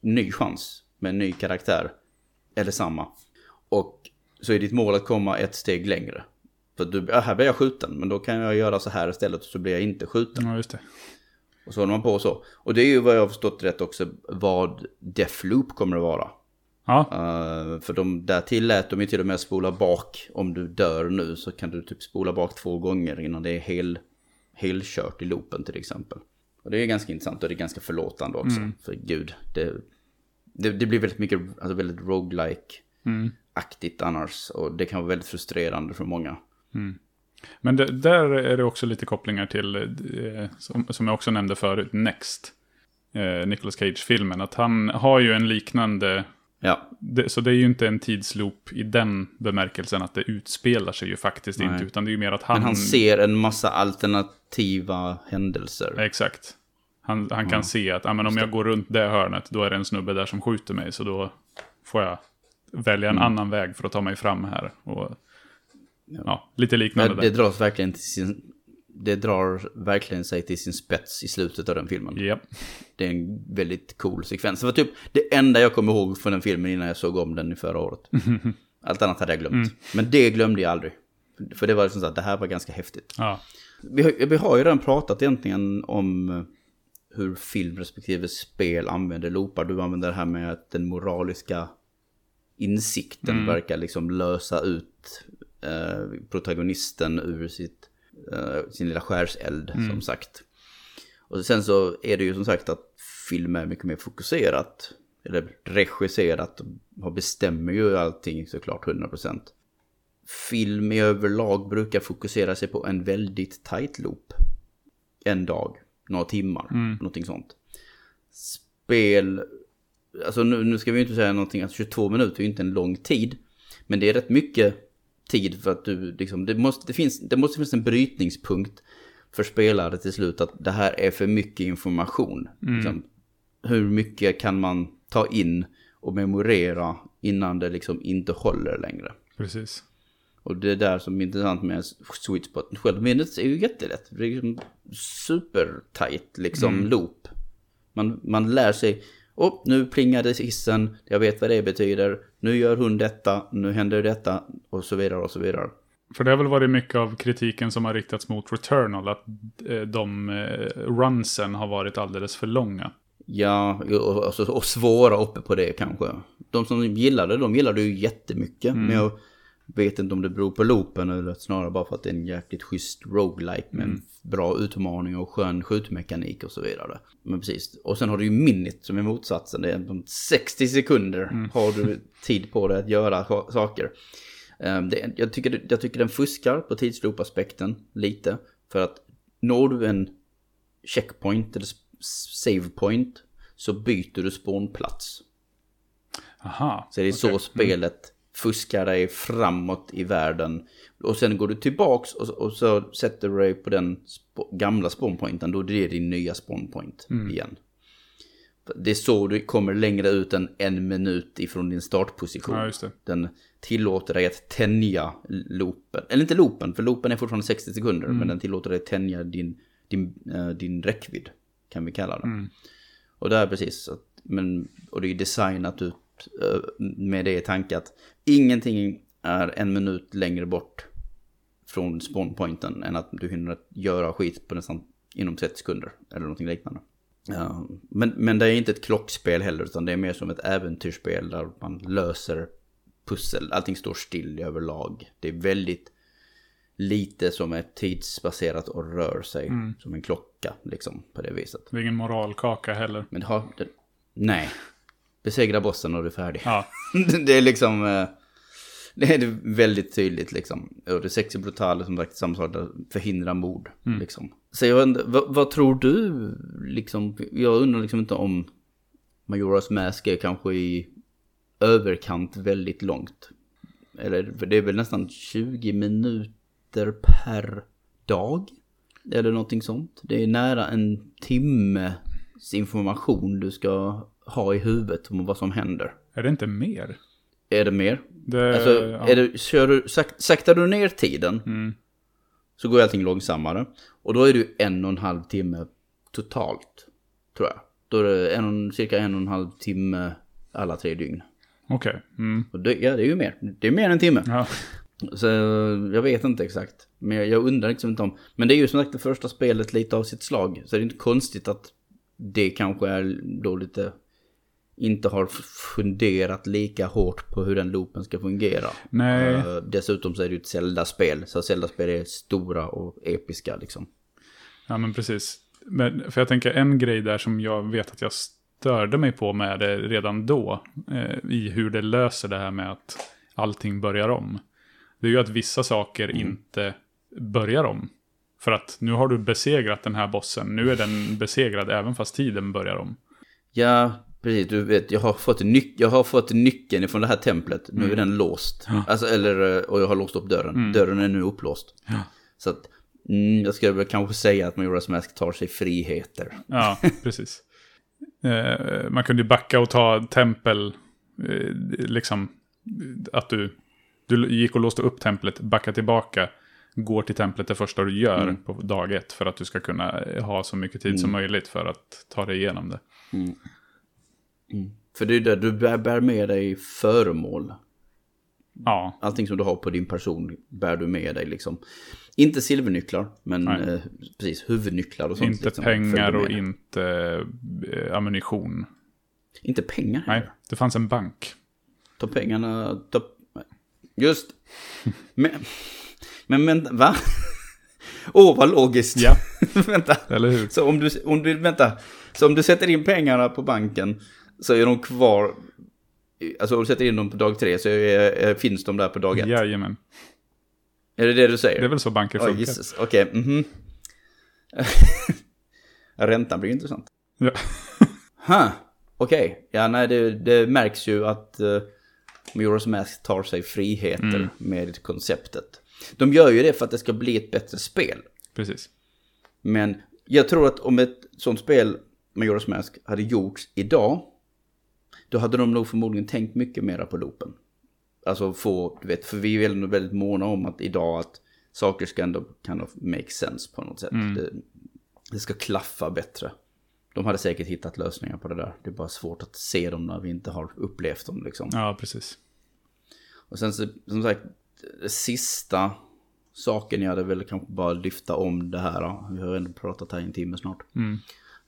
ny chans med en ny karaktär. Eller samma. Och så är ditt mål att komma ett steg längre. För du, ja, här blir jag skjuten, men då kan jag göra så här istället och så blir jag inte skjuten. Ja, just det. Och så håller man på så. Och det är ju vad jag har förstått rätt också vad Deathloop kommer att vara. Ja, Uh, för de där tillät de ju till och med spola bak. Om du dör nu så kan du typ spola bak två gånger innan det är hel, helkört i loopen till exempel. Och det är ganska intressant och det är ganska förlåtande också. För gud, det, det, det blir väldigt mycket, alltså väldigt roguelike mm. annars. Och det kan vara väldigt frustrerande för många. Men det, där är det också lite kopplingar till, eh, som, som jag också nämnde förut, Next. Eh, Nicolas Cage-filmen. Att han har ju en liknande... Ja, Det, så det är ju inte en tidsloop i den bemärkelsen att det utspelar sig ju faktiskt Nej. inte. Utan det är ju mer att han... men han ser en massa alternativa händelser. Exakt. Han, han kan se att ah, men om jag går runt det hörnet, då är det en snubbe där som skjuter mig. Så då får jag välja en Mm. annan väg för att ta mig fram här. Och, ja, lite liknande Men det där. dras verkligen till sin... Det drar verkligen sig till sin spets i slutet av den filmen. Japp. Det är en väldigt cool sekvens. Det var typ det enda jag kommer ihåg från den filmen innan jag såg om den i förra året. Allt annat hade jag glömt. Men det glömde jag aldrig. För det var liksom så att det här var ganska häftigt. Ja. Vi har, vi har ju redan pratat egentligen om eh, hur film respektive spel använder loopar. Du använder det här med att den moraliska insikten verkar liksom lösa ut eh, protagonisten ur sitt, eh, sin lilla skärseld som sagt. Och sen så är det ju som sagt att film är mycket mer fokuserat. Eller regisserat och bestämmer ju allting såklart 100%. Film i överlag brukar fokusera sig på en väldigt tight loop. En dag, några timmar, någonting sånt. Spel, alltså nu, nu ska vi ju inte säga någonting, att 22 minuter är ju inte en lång tid. Men det är rätt mycket tid för att du liksom, det måste, det finns, det måste finnas en brytningspunkt för spelare till slut att det här är för mycket information. Liksom, hur mycket kan man ta in och memorera innan det liksom inte håller längre. Precis. Och det är där som är intressant med sweet spot. Självminnet är ju jättelätt. Det är liksom super tight liksom loop. Man, man lär sig. Oh, nu plingade hissen. Jag vet vad det betyder. Nu gör hon detta. Nu händer detta. Och så vidare och så vidare. För det har väl varit mycket av kritiken som har riktats mot Returnal. Att eh, de eh, runsen har varit alldeles för långa. Ja, och, och, och svåra uppe på det kanske. De som gillade de gillade ju jättemycket. Men jag vet inte om det beror på loopen eller snarare bara för att det är en jäkligt schysst roguelike med en bra utmaning och skön skjutmekanik och så vidare. Men precis. Och sen har du ju minnet som är motsatsen. Det är de 60 sekunder har du tid på dig att göra sa- saker. Ehm, Det, jag, tycker, jag tycker den fuskar på tidsloopaspekten lite. För att når du en checkpoint eller s- save point så byter du spawnplats. Aha. Så det är så spelet fuskar dig framåt i världen. Och sen går du tillbaks och, och så sätter du dig på den sp- gamla spawnpointen. Då är det din nya spawnpoint igen. Det är så du kommer längre ut än en minut ifrån din startposition. Ja. Den tillåter dig att tänja loopen. Eller inte loopen, för loopen är fortfarande 60 sekunder. Men den tillåter dig att tänja din, din, eh, din räckvidd. Kan vi kalla det. Och det är precis. Att, men, och det är designat ut med det i tanke att ingenting är en minut längre bort från spawnpointen än att du hinner göra skit på nästan inom 30 sekunder. Eller någonting liknande. Men, men det är inte ett klockspel heller utan det är mer som ett äventyrsspel där man löser pussel. Allting står still överlag. Det är väldigt lite som är tidsbaserat och rör sig som en klocka liksom på det viset. Det är ingen moralkaka heller. Men det har... Det, nej. Besegra bossen och du är färdig. Ja, det är liksom... eh, Det är väldigt tydligt liksom. Och det sexy brutal som sagt samma sak. Förhindra mord liksom. Så jag undrar, vad, vad tror du liksom? Jag undrar liksom inte om Majoras Mask är kanske i överkant väldigt långt. Eller för det är väl nästan 20 minuter per dag. Eller någonting sånt. Det är nära en timmes information du ska ha i huvudet om vad som händer. är det inte mer? Är det mer? Det, Alltså, ja. är det, kör du, sak, saktar du ner tiden Mm. så går allting långsammare. Och då är ju en och en halv timme totalt, tror jag. Då är det en, cirka en och en halv timme alla tre dygn. Okej. Mm. Och det, ja, det är ju mer. Det är mer än en timme. Ja. Så jag vet inte exakt. Men jag, jag undrar liksom inte om... Men det är ju som sagt det första spelet lite av sitt slag. Så det är inte konstigt att det kanske är då lite... Inte har funderat lika hårt på hur den loopen ska fungera. Nej. Eh, dessutom så är det ju ett Zelda-spel. Så Zelda-spel är stora och episka liksom. Ja, men precis. Men, för jag tänker en grej där som jag vet att jag störde mig på med det redan då. Eh, I hur det löser det här med att allting börjar om. Det är ju att vissa saker inte börjar om. För att nu har du besegrat den här bossen. Nu är den besegrad även fast tiden börjar om. Ja, precis. Du vet, jag har fått, nyc- jag har fått nyckeln från det här templet. Nu är den låst. Alltså, eller, eh, och jag har låst upp dörren. Dörren är nu upplåst. Så att, mm, jag skulle väl kanske säga att Majora's Mask tar sig friheter. Ja, precis. Eh, man kunde ju backa och ta tempel. Eh, liksom att du, du gick och låste upp templet, backa tillbaka. Går till templet det första du gör på dag ett. För att du ska kunna ha så mycket tid som möjligt för att ta dig igenom det. För det är det, du bär, med dig föremål. Ja, Allting som du har på din person bär du med dig liksom. Inte silvernycklar, men eh, precis huvudnycklar och sånt. inte liksom, pengar och inte eh, ammunition. Inte pengar Nej, det fanns en bank. Ta pengarna, ta... Just. Men, men vänta, va? Åh, oh, vad logiskt. Ja. vänta. Eller hur? Så om du, om du, vänta. Så om du sätter in pengarna på banken så är de kvar. Alltså om du sätter in dem på dag tre så är, finns de där på dag ett. Jajamän. Är det det du säger? Det är väl så banker funkar. Jesus. Okej, mhm. Räntan blir intressant. Ja. Huh. Okej, ja nej det, det märks ju att uh, Majora's Mask tar sig friheter Mm. med konceptet. De gör ju det för att det ska bli ett bättre spel. Precis. Men jag tror att om ett sånt spel, Majora's Mask, hade gjorts idag, då hade de nog förmodligen tänkt mycket mera på loopen. Alltså få, du vet, för vi är väl väldigt måna om att idag att saker ska ändå kind of make sense på något sätt. Det, det ska klaffa bättre. De hade säkert hittat lösningar på det där. Det är bara svårt att se dem när vi inte har upplevt dem liksom. Ja, precis. Och sen så, som sagt, sista saken jag hade väl kanske bara lyfta om det här. Vi har ändå pratat här i en timme snart.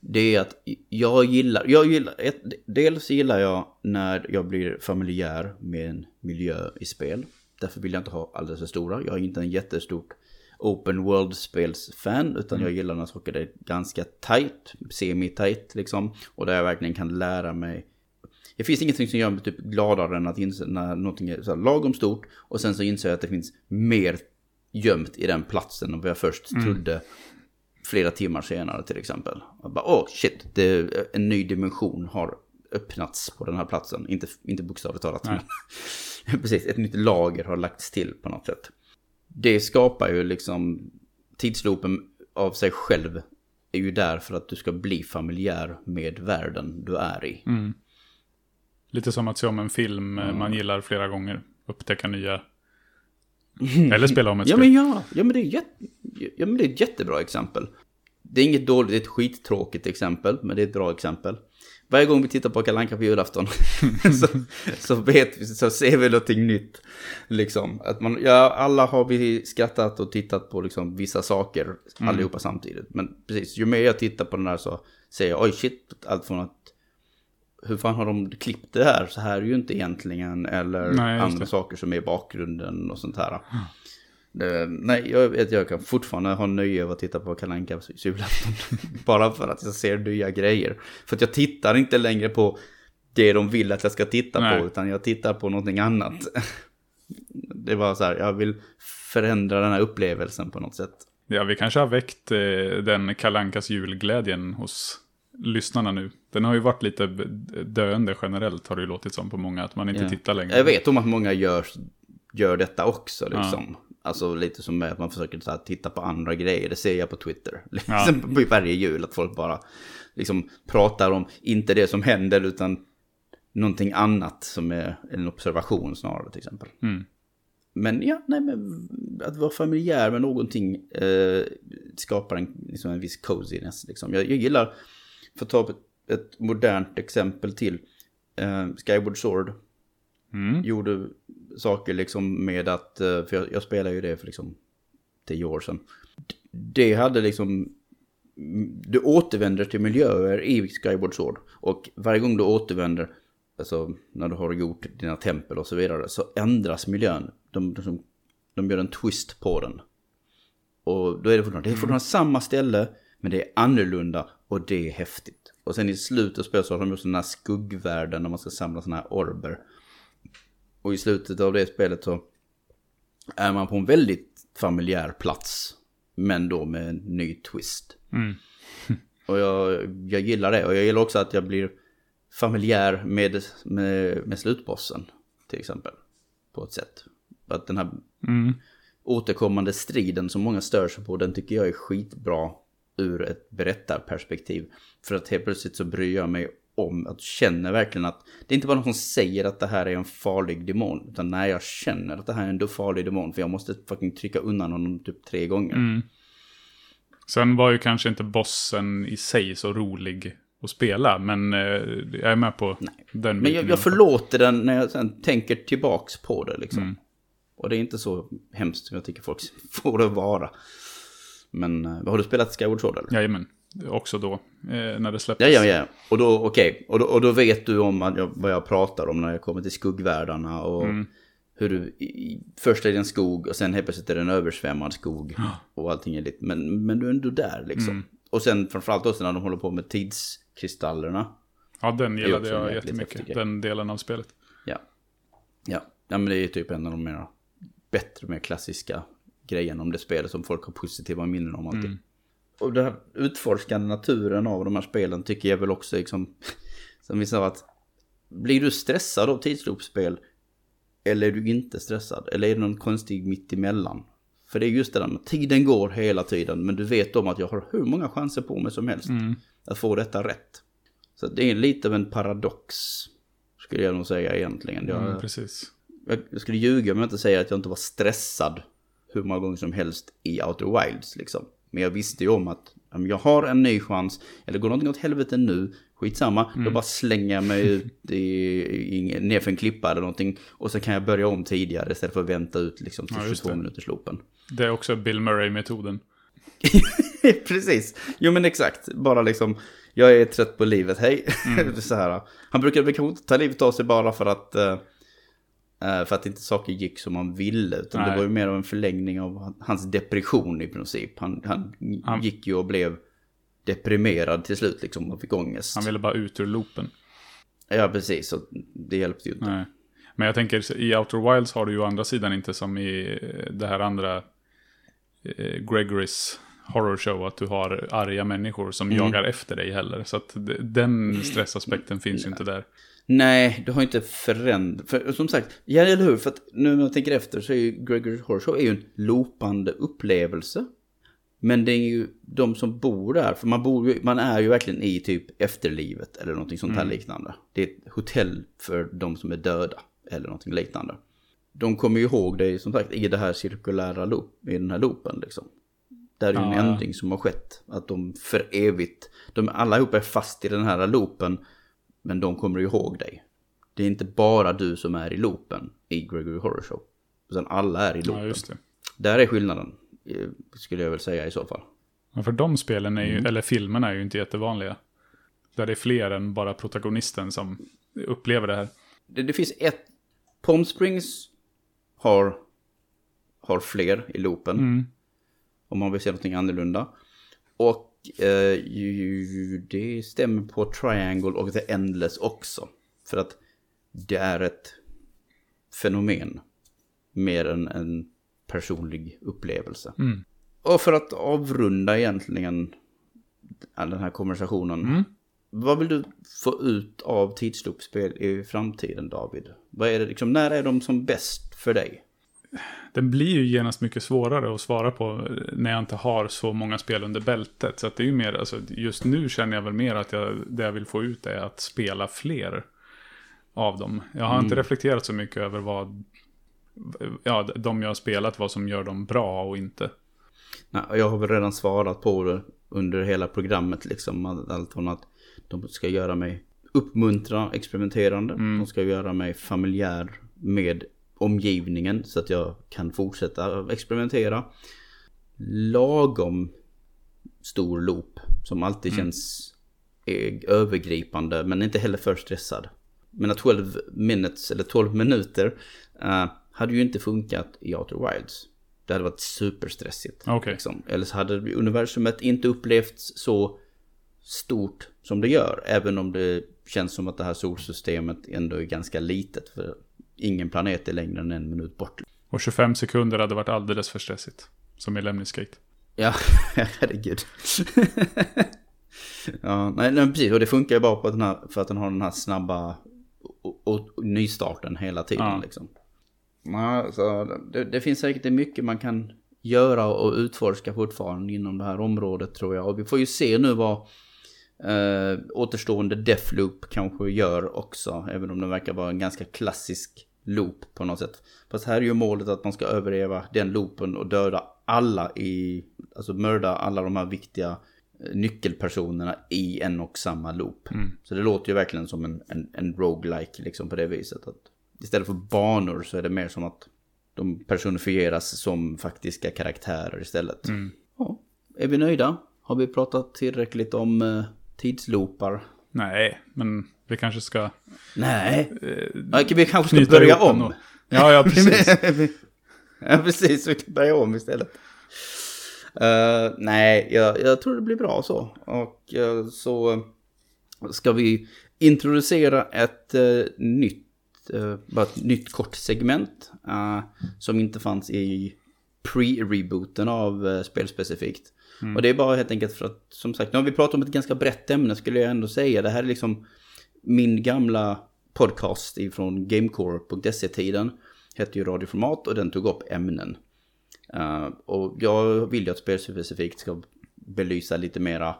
Det är att jag gillar, jag gillar, ett, dels gillar jag när jag blir familjär med en miljö i spel. Därför vill jag inte ha alldeles för stora. Jag är inte en jättestort open world-spelsfan, utan jag gillar när saker är ganska tight, semi-tight liksom. Och där jag verkligen kan lära mig. Det finns ingenting som gör mig typ gladare än att inse när någonting är så lagom stort och sen så inser jag att det finns mer gömt i den platsen än vad jag först trodde flera timmar senare till exempel. Och bara, åh oh, shit, det, en ny dimension har öppnats på den här platsen. Inte, inte bokstavligt talat, men precis, ett nytt lager har lagts till på något sätt. Det skapar ju liksom, tidsloopen av sig själv är ju där för att du ska bli familjär med världen du är i. Mm. Lite som att se om en film eh, man gillar flera gånger. Upptäcka nya. Eller spela om ett Ja spel. men ja, ja men, det är jätte, ja men det är ett jättebra exempel. Det är inget dåligt, det är ett skittråkigt exempel, men det är ett bra exempel. Varje gång vi tittar på Kalle Anka på julafton så, så vet vi, så ser vi någonting nytt. Liksom, att man, ja, alla har vi skrattat och tittat på liksom vissa saker allihopa samtidigt. Men precis, ju mer jag tittar på den här så säger jag oj shit, allt från att hur fan har de klippt det här? Så här är ju inte egentligen. Eller Nej, andra det. saker som är i bakgrunden och sånt här. Det, nej, jag vet jag kan fortfarande ha nöje av att titta på Kalle Ankas julafton. Bara för att jag ser nya grejer. För att jag tittar inte längre på det de vill att jag ska titta Nej. på. Utan jag tittar på någonting annat. Det var så här, jag vill förändra den här upplevelsen på något sätt. Ja, vi kanske har väckt eh, den kalankas julglädjen hos lyssnarna nu. Den har ju varit lite döende generellt har det ju låtit som på många, att man inte Ja. tittar längre. Jag vet om att många gör, gör detta också liksom. Alltså lite som att man försöker så här, titta på andra grejer. Det ser jag på Twitter. Liksom på varje jul att folk bara liksom pratar om, inte det som händer utan någonting annat som är en observation snarare till exempel. Mm. Men ja, nej men att vara familjär med någonting eh, skapar en, liksom en viss coziness. Liksom. Jag, jag gillar, för att ta ett, ett modernt exempel till, eh, Skyward Sword Mm. gjorde saker liksom med att, eh, för jag, jag spelade ju det för liksom tio år sedan. Det hade liksom, du återvänder till miljöer i Skyward Sword. Och varje gång du återvänder, alltså när du har gjort dina tempel och så vidare, så ändras miljön. De, de, de gör en twist på den. Och då är det fortfarande, det är fortfarande samma ställe, men det är annorlunda och det är häftigt. Och sen i slutet av spelet så har de just den här skuggvärlden när man ska samla sådana här orber. Och i slutet av det spelet så är man på en väldigt familjär plats. Men då med en ny twist. Mm. Och jag, jag gillar det. Och jag gillar också att jag blir familjär med, med, med slutbossen. Till exempel. På ett sätt. Att den här Mm. återkommande striden som många stör sig på. Den tycker jag är skitbra ur ett berättarperspektiv. För att helt plötsligt så bryr jag mig om att känner verkligen att det är inte bara någon som säger att det här är en farlig demon. Utan när jag känner att det här är en farlig demon. För jag måste fucking trycka undan honom typ tre gånger. Mm. Sen var ju kanske inte bossen i sig så rolig att spela, men eh, jag är med på den Men jag, jag förlåter den när jag sen tänker tillbaks på det liksom. Mm. Och det är inte så hemskt som jag tycker folk får det vara. Men eh, har du spelat Skyward Sword eller? Jajamän, också då, eh, när det släpptes. Ja, ja, ja. Och då, okej. Och, då, och då vet du om jag, vad jag pratar om när jag kommer till skuggvärldarna och Mm. hur du, i, först är det en skog och sen helt plötsligt är det en översvämmad skog. Och allting är lite, men, men du är ändå där liksom. Mm. Och sen framförallt också när de håller på med tidskristallerna. Ja, den gillade jag jättemycket, häftig den delen av spelet. Ja. Ja, ja men det är typ en av de mer bättre, mer klassiska grejerna om det spelet som folk har positiva minnen om alltid. Och den här utforskande naturen av de här spelen tycker jag väl också liksom, som vi sa att blir du stressad av tidsloopspel eller är du inte stressad? Eller är det någon konstig mittemellan? För det är just det där med tiden går hela tiden men du vet om att jag har hur många chanser på mig som helst att få detta rätt. Så det är lite av en paradox skulle jag nog säga egentligen. Jag, Mm, precis. jag skulle ljuga om jag inte säger att jag inte var stressad hur många gånger som helst i Outer Wilds liksom. Men jag visste ju om att men jag har en ny chans, eller går någonting åt helvete nu, skitsamma, då bara slänger jag mig ut i, i, nerför en klippa eller någonting. Och så kan jag börja om tidigare istället för att vänta ut liksom till Ja, just 22 det. minuters loopen. Det är också Bill Murray-metoden. Precis. Jo men exakt. Bara liksom jag är trött på livet, hej. Mm. så här. Han brukade kanske inte ta livet av sig bara för att, uh, för att inte saker gick som man ville. Utan Nej. det var ju mer av en förlängning av hans depression i princip. Han, han, han gick ju och blev deprimerad till slut liksom och fick ångest. Han ville bara ut ur loopen. Ja, precis. Och det hjälpte ju inte. Nej. Men jag tänker, i Outer Wilds har du ju å andra sidan inte som i det här andra eh, Gregorys horror show att du har arga människor som mm. jagar efter dig heller. Så att den stressaspekten finns ju inte där. Nej, det har inte förändrats. För som sagt, ja eller hur? För att nu när jag tänker efter så är ju Gregorys horror show är ju en loopande upplevelse. Men det är ju de som bor där, för man, bor ju, man är ju verkligen i typ efterlivet eller någonting sånt här mm. liknande. Det är ett hotell för de som är döda eller någonting liknande. De kommer ju ihåg dig som sagt i det här cirkulära loop, i den här loopen liksom. Där är ju ja. en ändring som har skett. Att de för evigt, de allihopa är fast i den här loopen. Men de kommer ihåg dig. Det är inte bara du som är i loopen i Gregory Horror Show. Utan alla är i loopen. Ja, just det. Där är skillnaden. Eh, skulle jag väl säga i så fall. Ja, för de spelen är ju, mm. eller filmerna är ju inte jättevanliga. Där det är fler än bara protagonisten som upplever det här. Det, det finns ett Palm Springs har, har fler i loopen. Mm. Om man vill se någonting annorlunda. Och eh, ju, det stämmer på Triangle och The Endless också. För att det är ett fenomen. Mer än en personlig upplevelse. Mm. Och för att avrunda egentligen den här konversationen. Mm. Vad vill du få ut av tidsloopspel i framtiden David? Vad är det, liksom, när är de som bäst för dig? Den blir ju genast mycket svårare att svara på när jag inte har så många spel under bältet. Så det är ju mer, alltså, just nu känner jag väl mer att jag, det jag vill få ut är att spela fler av dem. Jag har mm. inte reflekterat så mycket över vad ja, de jag har spelat, vad som gör dem bra och inte. Nej, jag har väl redan svarat på det under hela programmet liksom. Allt från att de ska göra mig uppmuntra experimenterande. Mm. De ska göra mig familjär med omgivningen så att jag kan fortsätta experimentera. Lagom stor loop som alltid mm. känns övergripande men inte heller för stressad. Men 12 minutes eller 12 minuter uh, hade ju inte funkat i Outer Wilds. Det hade varit superstressigt. Okay. Liksom. Eller så hade universumet inte upplevts så stort som det gör. Även om det känns som att det här solsystemet ändå är ganska litet. För ingen planet är längre än en minut bort. Och 25 sekunder hade varit alldeles för stressigt. Som i Lemniscate. Ja, herregud. ja, nej, nej, precis. Och det funkar ju bara på den här, för att den har den här snabba och, och nystarten hela tiden. Ja. Liksom. Alltså, det, det, finns säkert mycket man kan göra och utforska fortfarande inom det här området tror jag. Och vi får ju se nu vad eh, återstående Deathloop kanske gör också. Även om den verkar vara en ganska klassisk loop på något sätt. Fast här är ju målet att man ska överleva den loopen och döda alla i, alltså mörda alla de här viktiga eh, nyckelpersonerna i en och samma loop. Mm. Så det låter ju verkligen som en, en, en roguelike liksom på det viset. Att istället för banor så är det mer som att de personifieras som faktiska karaktärer istället. Mm. Ja. Är vi nöjda? Har vi pratat tillräckligt om uh, tidsloopar? Nej, men vi kanske ska... Nej, uh, vi kanske ska börja om. Och... Ja, ja, precis. ja, precis. Vi kan börja om istället. Uh, nej, jag, jag, tror det blir bra så. Och uh, så ska vi introducera ett uh, nytt bara ett nytt kort segment. Som inte fanns i pre-rebooten av uh, spel specifikt. Mm. Och det är bara helt enkelt för att, som sagt, nu har vi pratat om ett ganska brett ämne skulle jag ändå säga. Det här är liksom min gamla podcast ifrån Gamecore.se-tiden. Hette ju radioformat och den tog upp ämnen. Uh, och jag vill ju att spelspecifikt ska belysa lite mera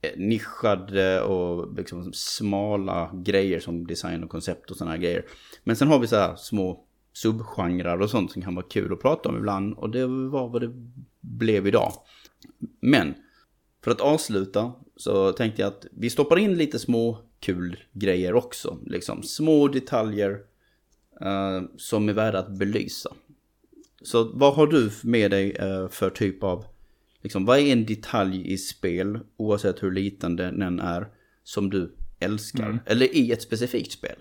Eh, nischade och liksom smala grejer som design och koncept och sådana grejer. Men sen har vi så här små subgenrer och sånt som kan vara kul att prata om ibland. Och det var vad det blev idag. Men för att avsluta så tänkte jag att vi stoppar in lite små kul grejer också. Liksom små detaljer uh, som är värda att belysa. Så vad har du med dig uh, för typ av Liksom, vad är en detalj i spel, oavsett hur liten den är, som du älskar. Eller i ett specifikt spel.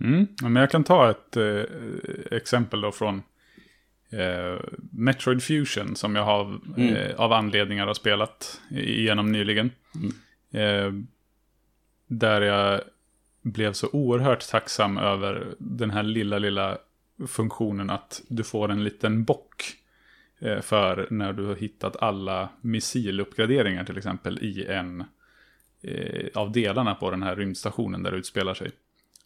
Mm. Men jag kan ta ett eh, exempel då från eh, Metroid Fusion som jag har eh, av anledningar har spelat igenom nyligen. Eh, där jag blev så oerhört tacksam över den här lilla, lilla funktionen att du får en liten bock eh, för när du har hittat alla missiluppgraderingar till exempel i en eh, av delarna på den här rymdstationen där det utspelar sig.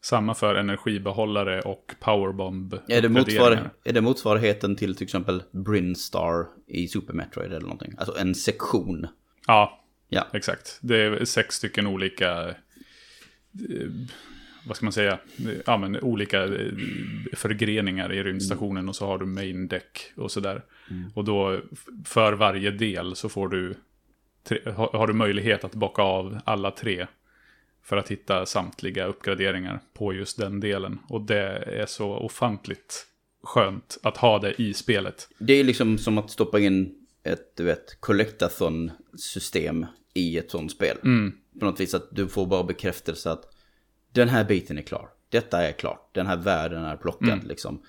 Samma för energibehållare och powerbomb Är det, motsvar, är det motsvarigheten till till exempel Brinstar i Super Metroid eller någonting? Alltså en sektion. Ja, Ja. exakt. Det är sex stycken olika, eh, vad ska man säga, ja men olika eh, förgreningar i rymdstationen och så har du main deck och sådär. Och då för varje del så får du, har du möjlighet att bocka av alla tre. För att hitta samtliga uppgraderingar på just den delen. Och det är så ofantligt skönt att ha det i spelet. Det är liksom som att stoppa in ett, du vet, collectathon-system i ett sånt spel. På något vis att du får bara bekräftelse att den här biten är klar. Detta är klart. Den här världen är plockad liksom.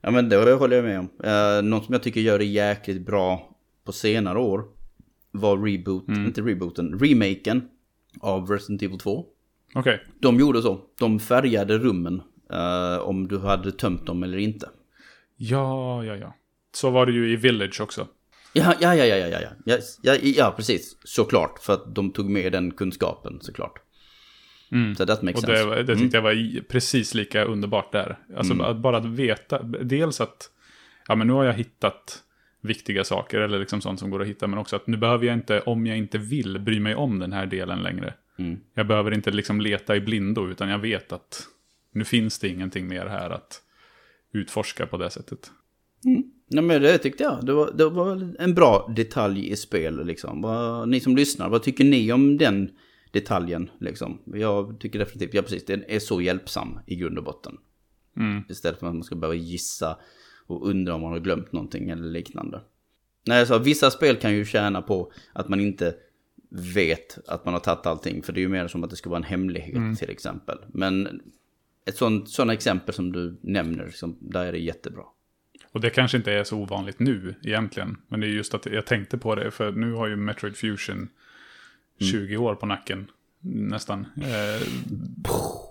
Ja men det håller jag med om. Uh, något som jag tycker gör det jäkligt bra på senare år var reboot, inte rebooten, remaken av Resident Evil 2. Okej. Okay. De gjorde så. De färgade rummen eh, om du hade tömt dem eller inte. Ja, ja, ja. Så var det ju i Village också. Ja, ja, ja, ja, ja, ja, yes, ja, ja, precis. Såklart, för att de tog med den kunskapen såklart. Mm. Så that makes sense. Det, det tyckte mm. jag var precis lika underbart där. Alltså mm. att bara att veta, dels att ja, men nu har jag hittat viktiga saker, eller liksom sånt som går att hitta, men också att nu behöver jag inte, om jag inte vill, bry mig om den här delen längre. Jag behöver inte liksom leta i blindo, utan jag vet att nu finns det ingenting mer här att utforska på det sättet. Nej men det tyckte jag. Det var, det var en bra detalj i spel liksom. Vad, ni som lyssnar, vad tycker ni om den detaljen liksom? Jag tycker definitivt, ja precis, den är så hjälpsam i grund och botten. Istället för att man ska behöva gissa och undra om man har glömt någonting eller liknande. Nej, alltså vissa spel kan ju tjäna på att man inte vet att man har tagit allting. För det är ju mer som att det ska vara en hemlighet till exempel. Men ett sånt, sådana exempel som du nämner, liksom, där är det jättebra. Och det kanske inte är så ovanligt nu egentligen. Men det är just att jag tänkte på det, för nu har ju Metroid Fusion 20 år på nacken. Nästan. Eh,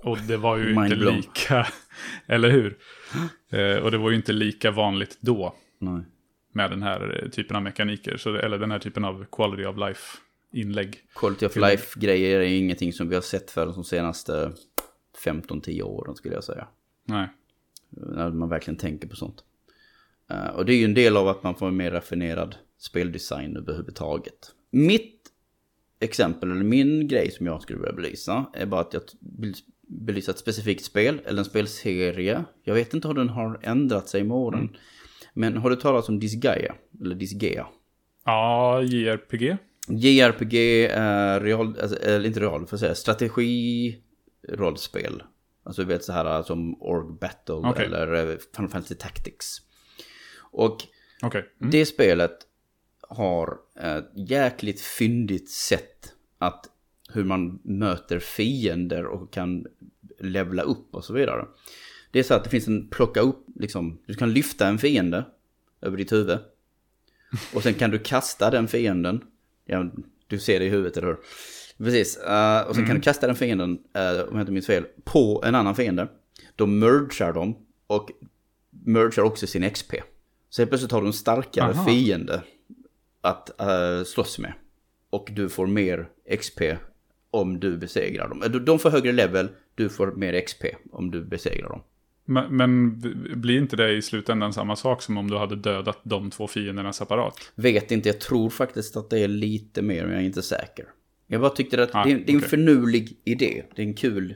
och det var ju inte lika, eller hur? Eh, och det var ju inte lika vanligt då Nej. med den här typen av mekaniker. Så, eller den här typen av quality of life-inlägg. Quality of life-grejer är ingenting som vi har sett för de senaste 15-10 åren skulle jag säga. Nej. När man verkligen tänker på sånt. Eh, och det är ju en del av att man får en mer raffinerad speldesign överhuvudtaget. Mitt exempel, eller min grej som jag skulle vilja belysa, är bara att jag belysa ett specifikt spel, eller en spelserie. Jag vet inte hur den har ändrat sig med åren. Men har du talat om Disgaea? Eller Disgaea? Ja, JRPG. JRPG är real, alltså, eller inte real, för att säga, strategi-rollspel. Alltså du vet så här som Org Battle Okej. eller Final Fantasy Tactics. Och Okej. det spelet har ett jäkligt fyndigt sätt att hur man möter fiender och kan levla upp och så vidare. Det är så att det finns en plocka upp, liksom, du kan lyfta en fiende över ditt huvud. Och sen kan du kasta den fienden. Ja, du ser det i huvudet, eller hur? Precis. eh, och sen kan du kasta den fienden, uh, om jag inte minns fel, på en annan fiende. Då mergar de och mergar också sin XP. Så helt plötsligt har du en starkare Aha. fiende att uh, slåss med. Och du får mer XP om du besegrar dem. Eller De får högre level, du får mer XP om du besegrar dem. Men, men blir inte det i slutändan samma sak som om du hade dödat de två fienderna separat? Vet inte, jag tror faktiskt att det är lite mer, men jag är inte säker. Jag bara tyckte att Ah, det, är, det är en okej. förnulig idé. Det är en kul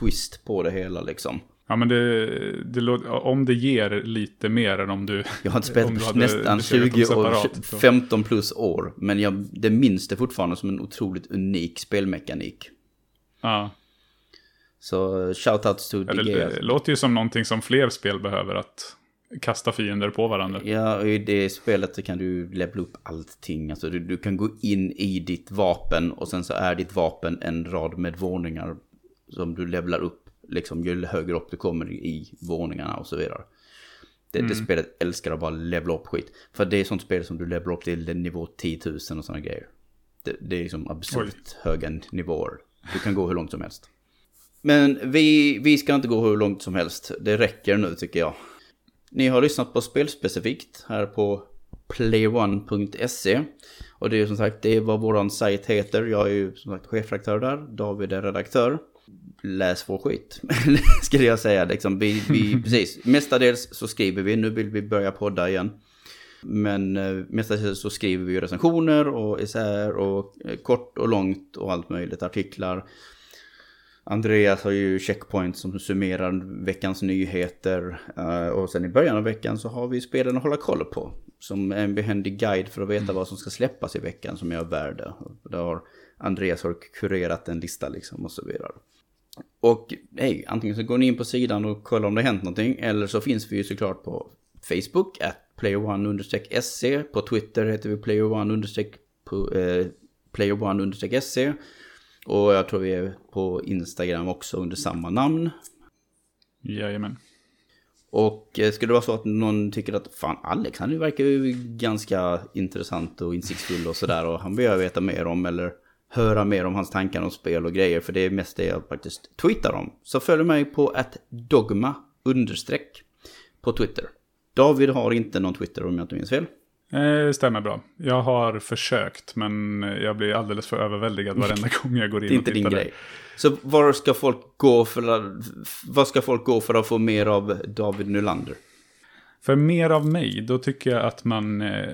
twist på det hela liksom. Ja, men det, det, om det ger lite mer än om du... Jag har inte spelat på nästan besegrat 20 dem år, separat, så- 15 plus år. Men jag, det minns det fortfarande som en otroligt unik spelmekanik. Ja. Så shoutouts to Ja, det, DG. det låter ju som någonting som fler spel behöver. Att kasta fiender på varandra. Ja, och i det spelet så kan du levela upp allting. Alltså du, du kan gå in i ditt vapen och sen så är ditt vapen en rad med våningar som du levlar upp. Liksom ju högre upp du kommer i våningarna och så vidare. Det, Mm. det spelet älskar att bara levla upp skit. För det är sånt spel som du levlar upp till nivå 10 000 och sådana grejer. Det, det är liksom absurt höga nivåer. Du kan gå hur långt som helst. Men vi, vi ska inte gå hur långt som helst. Det räcker nu tycker jag. Ni har lyssnat på spelspecifikt här på playone.se. Och det är som sagt, det är vad våran sajt heter. Jag är ju som sagt chefredaktör där. David är redaktör. Läs vår skit, skulle jag säga. Liksom, vi, vi, precis, mestadels så skriver vi. Nu vill vi börja podda igen. Men eh, mestadels så skriver vi recensioner och isär och eh, kort och långt och allt möjligt. Artiklar. Andreas har ju checkpoint som summerar veckans nyheter. eh, Och sen i början av veckan så har vi spelen att hålla koll på. Som en behändig guide för att veta vad som ska släppas i veckan som är av värde. Där har Andreas har kurerat en lista liksom och så vidare. Och hej, antingen så går ni in på sidan och kollar om det har hänt någonting. Eller så finns vi ju såklart på Facebook, at playerone-se. På Twitter heter vi playerone- playerone-se. Och jag tror vi är på Instagram också under samma namn. Jajamän. Och eh, skulle det vara så att någon tycker att fan Alex han verkar ju ganska intressant och insiktsfull och sådär och han jag veta mer om eller höra mer om hans tankar om spel och grejer för det är mest det jag faktiskt tweetar om. Så följ mig på att dogma understreck på Twitter. David har inte någon Twitter om jag inte minns fel. Eh, stämmer bra. Jag har försökt, men jag blir alldeles för överväldigad varenda gång jag går in Det är och inte din tittar. grej. Så var ska folk gå för att, vad ska folk gå för att få mer av David Nylander? För mer av mig, då tycker jag att man eh,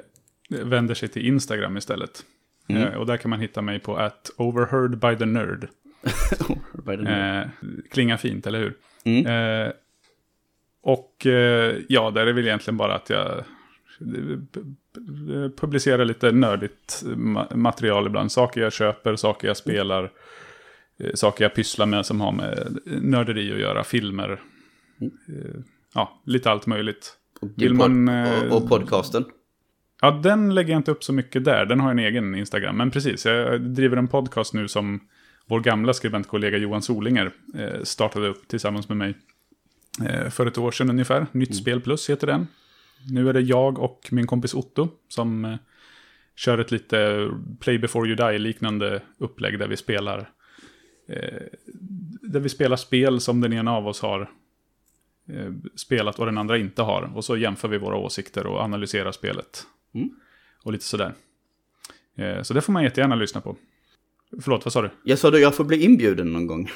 vänder sig till Instagram istället. Mm. Eh, och där kan man hitta mig på att overheard by the nerd. Är det nu? Eh, klingar fint, eller hur? Mm. Eh, och ja, där är väl egentligen bara att jag pu- publicerar lite nördigt ma- material ibland. Saker jag köper, saker jag spelar, saker jag pysslar med som har med nörderi att göra, filmer. Eh, ja, lite allt möjligt. Och, Vill man, och, och podcasten? Ja, den lägger jag inte upp så mycket där. Den har en egen Instagram. Men precis, jag driver en podcast nu som vår gamla skribentkollega Johan Solinger eh, startade upp tillsammans med mig eh, för ett år sedan ungefär. Nytt spel plus heter den. Nu är det jag och min kompis Otto som eh, kör ett lite play before you die-liknande upplägg där vi spelar där vi spelar spel som den ena av oss har spelat och den andra inte har. Och så jämför vi våra åsikter och analyserar spelet. Mm. Och lite sådär. Eh, så det får man jättegärna lyssna på. Förlåt, vad sa du? Jag sa att jag får bli inbjuden någon gång.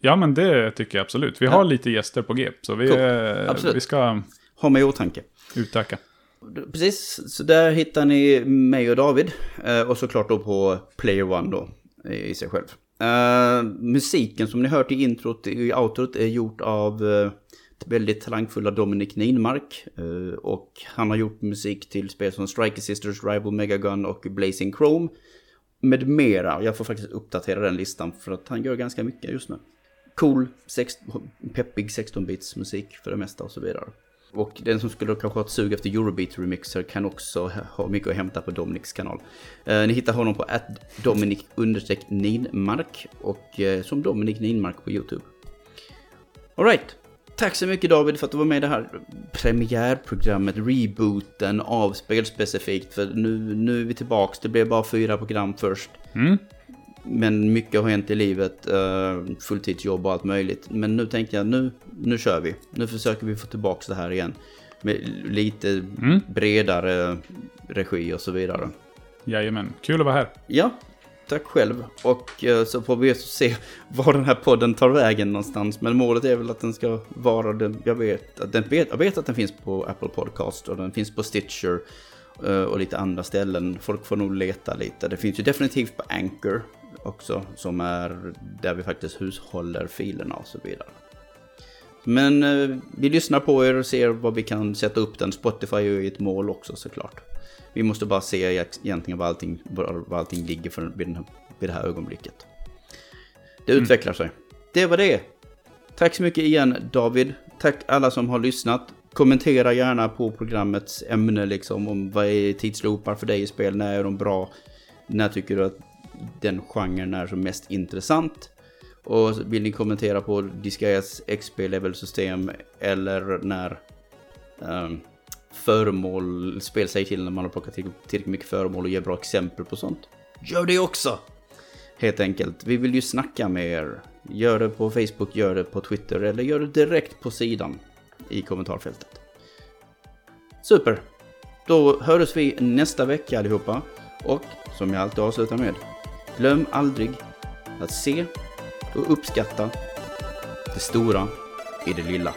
Ja, men det tycker jag absolut. Vi Ja. har lite gäster på G, så vi, Cool. eh, vi ska Ha mig i åtanke. utöka. Precis, så där hittar ni mig och David. Eh, Och såklart då på Player One då, i sig själv. Musiken som ni hört i introt, i outrot, är gjort av väldigt talangfulla Dominic Ninmark. Eh, och han har gjort musik till spel som Striker Sisters, Rival Megagun och Blazing Chrome. Med mera. Jag får faktiskt uppdatera den listan för att han gör ganska mycket just nu. Cool, sex, peppig 16-bits musik för det mesta och så vidare. Och den som skulle kanske ha ett sug efter Eurobeat remixer kan också ha mycket att hämta på Dominics kanal. Eh, ni hittar honom på Dominic Ninmark och eh, som Dominic Ninmark på YouTube. Alright, tack så mycket David för att du var med i det här premiärprogrammet, rebooten av spelspecifikt. För nu, nu är vi tillbaks, det blev bara fyra program först. Mm. Men mycket har hänt i livet, eh, fulltidsjobb och allt möjligt. Men nu tänkte jag, nu, nu kör vi. Nu försöker vi få tillbaka det här igen. Med lite Mm. bredare regi och så vidare. Jajamän, kul att vara här. Ja, tack själv. Och eh, så får vi se var den här podden tar vägen någonstans. Men målet är väl att den ska vara den, jag vet, att den, jag vet att den finns på Apple Podcast och den finns på Stitcher eh, och lite andra ställen. Folk får nog leta lite. Det finns ju definitivt på Anchor också, som är där vi faktiskt hushåller filerna och så vidare. Men eh, vi lyssnar på er och ser vad vi kan sätta upp den. Spotify är ju ett mål också såklart. Vi måste bara se egentligen vad allting, var, allting ligger för vid, den här, vid det här ögonblicket. Det utvecklar sig. Det var det. Tack så mycket igen David. Tack alla som har lyssnat. kommentera gärna på programmets ämne liksom om vad är tidsloopar för dig i spel, när är de bra, när tycker du att den genren är som mest intressant. Och vill ni kommentera på Disgaeas XP-level-system eller när um, föremål, spel säger till när man har plockat tillräckligt mycket föremål och ger bra exempel på sånt. Gör det också! Helt enkelt. Vi vill ju snacka med er. Gör det på Facebook, gör det på Twitter eller gör det direkt på sidan i kommentarfältet. Super! Då hörs vi nästa vecka allihopa. Och som jag alltid avslutar med. Glöm aldrig att se och uppskatta det stora i det lilla.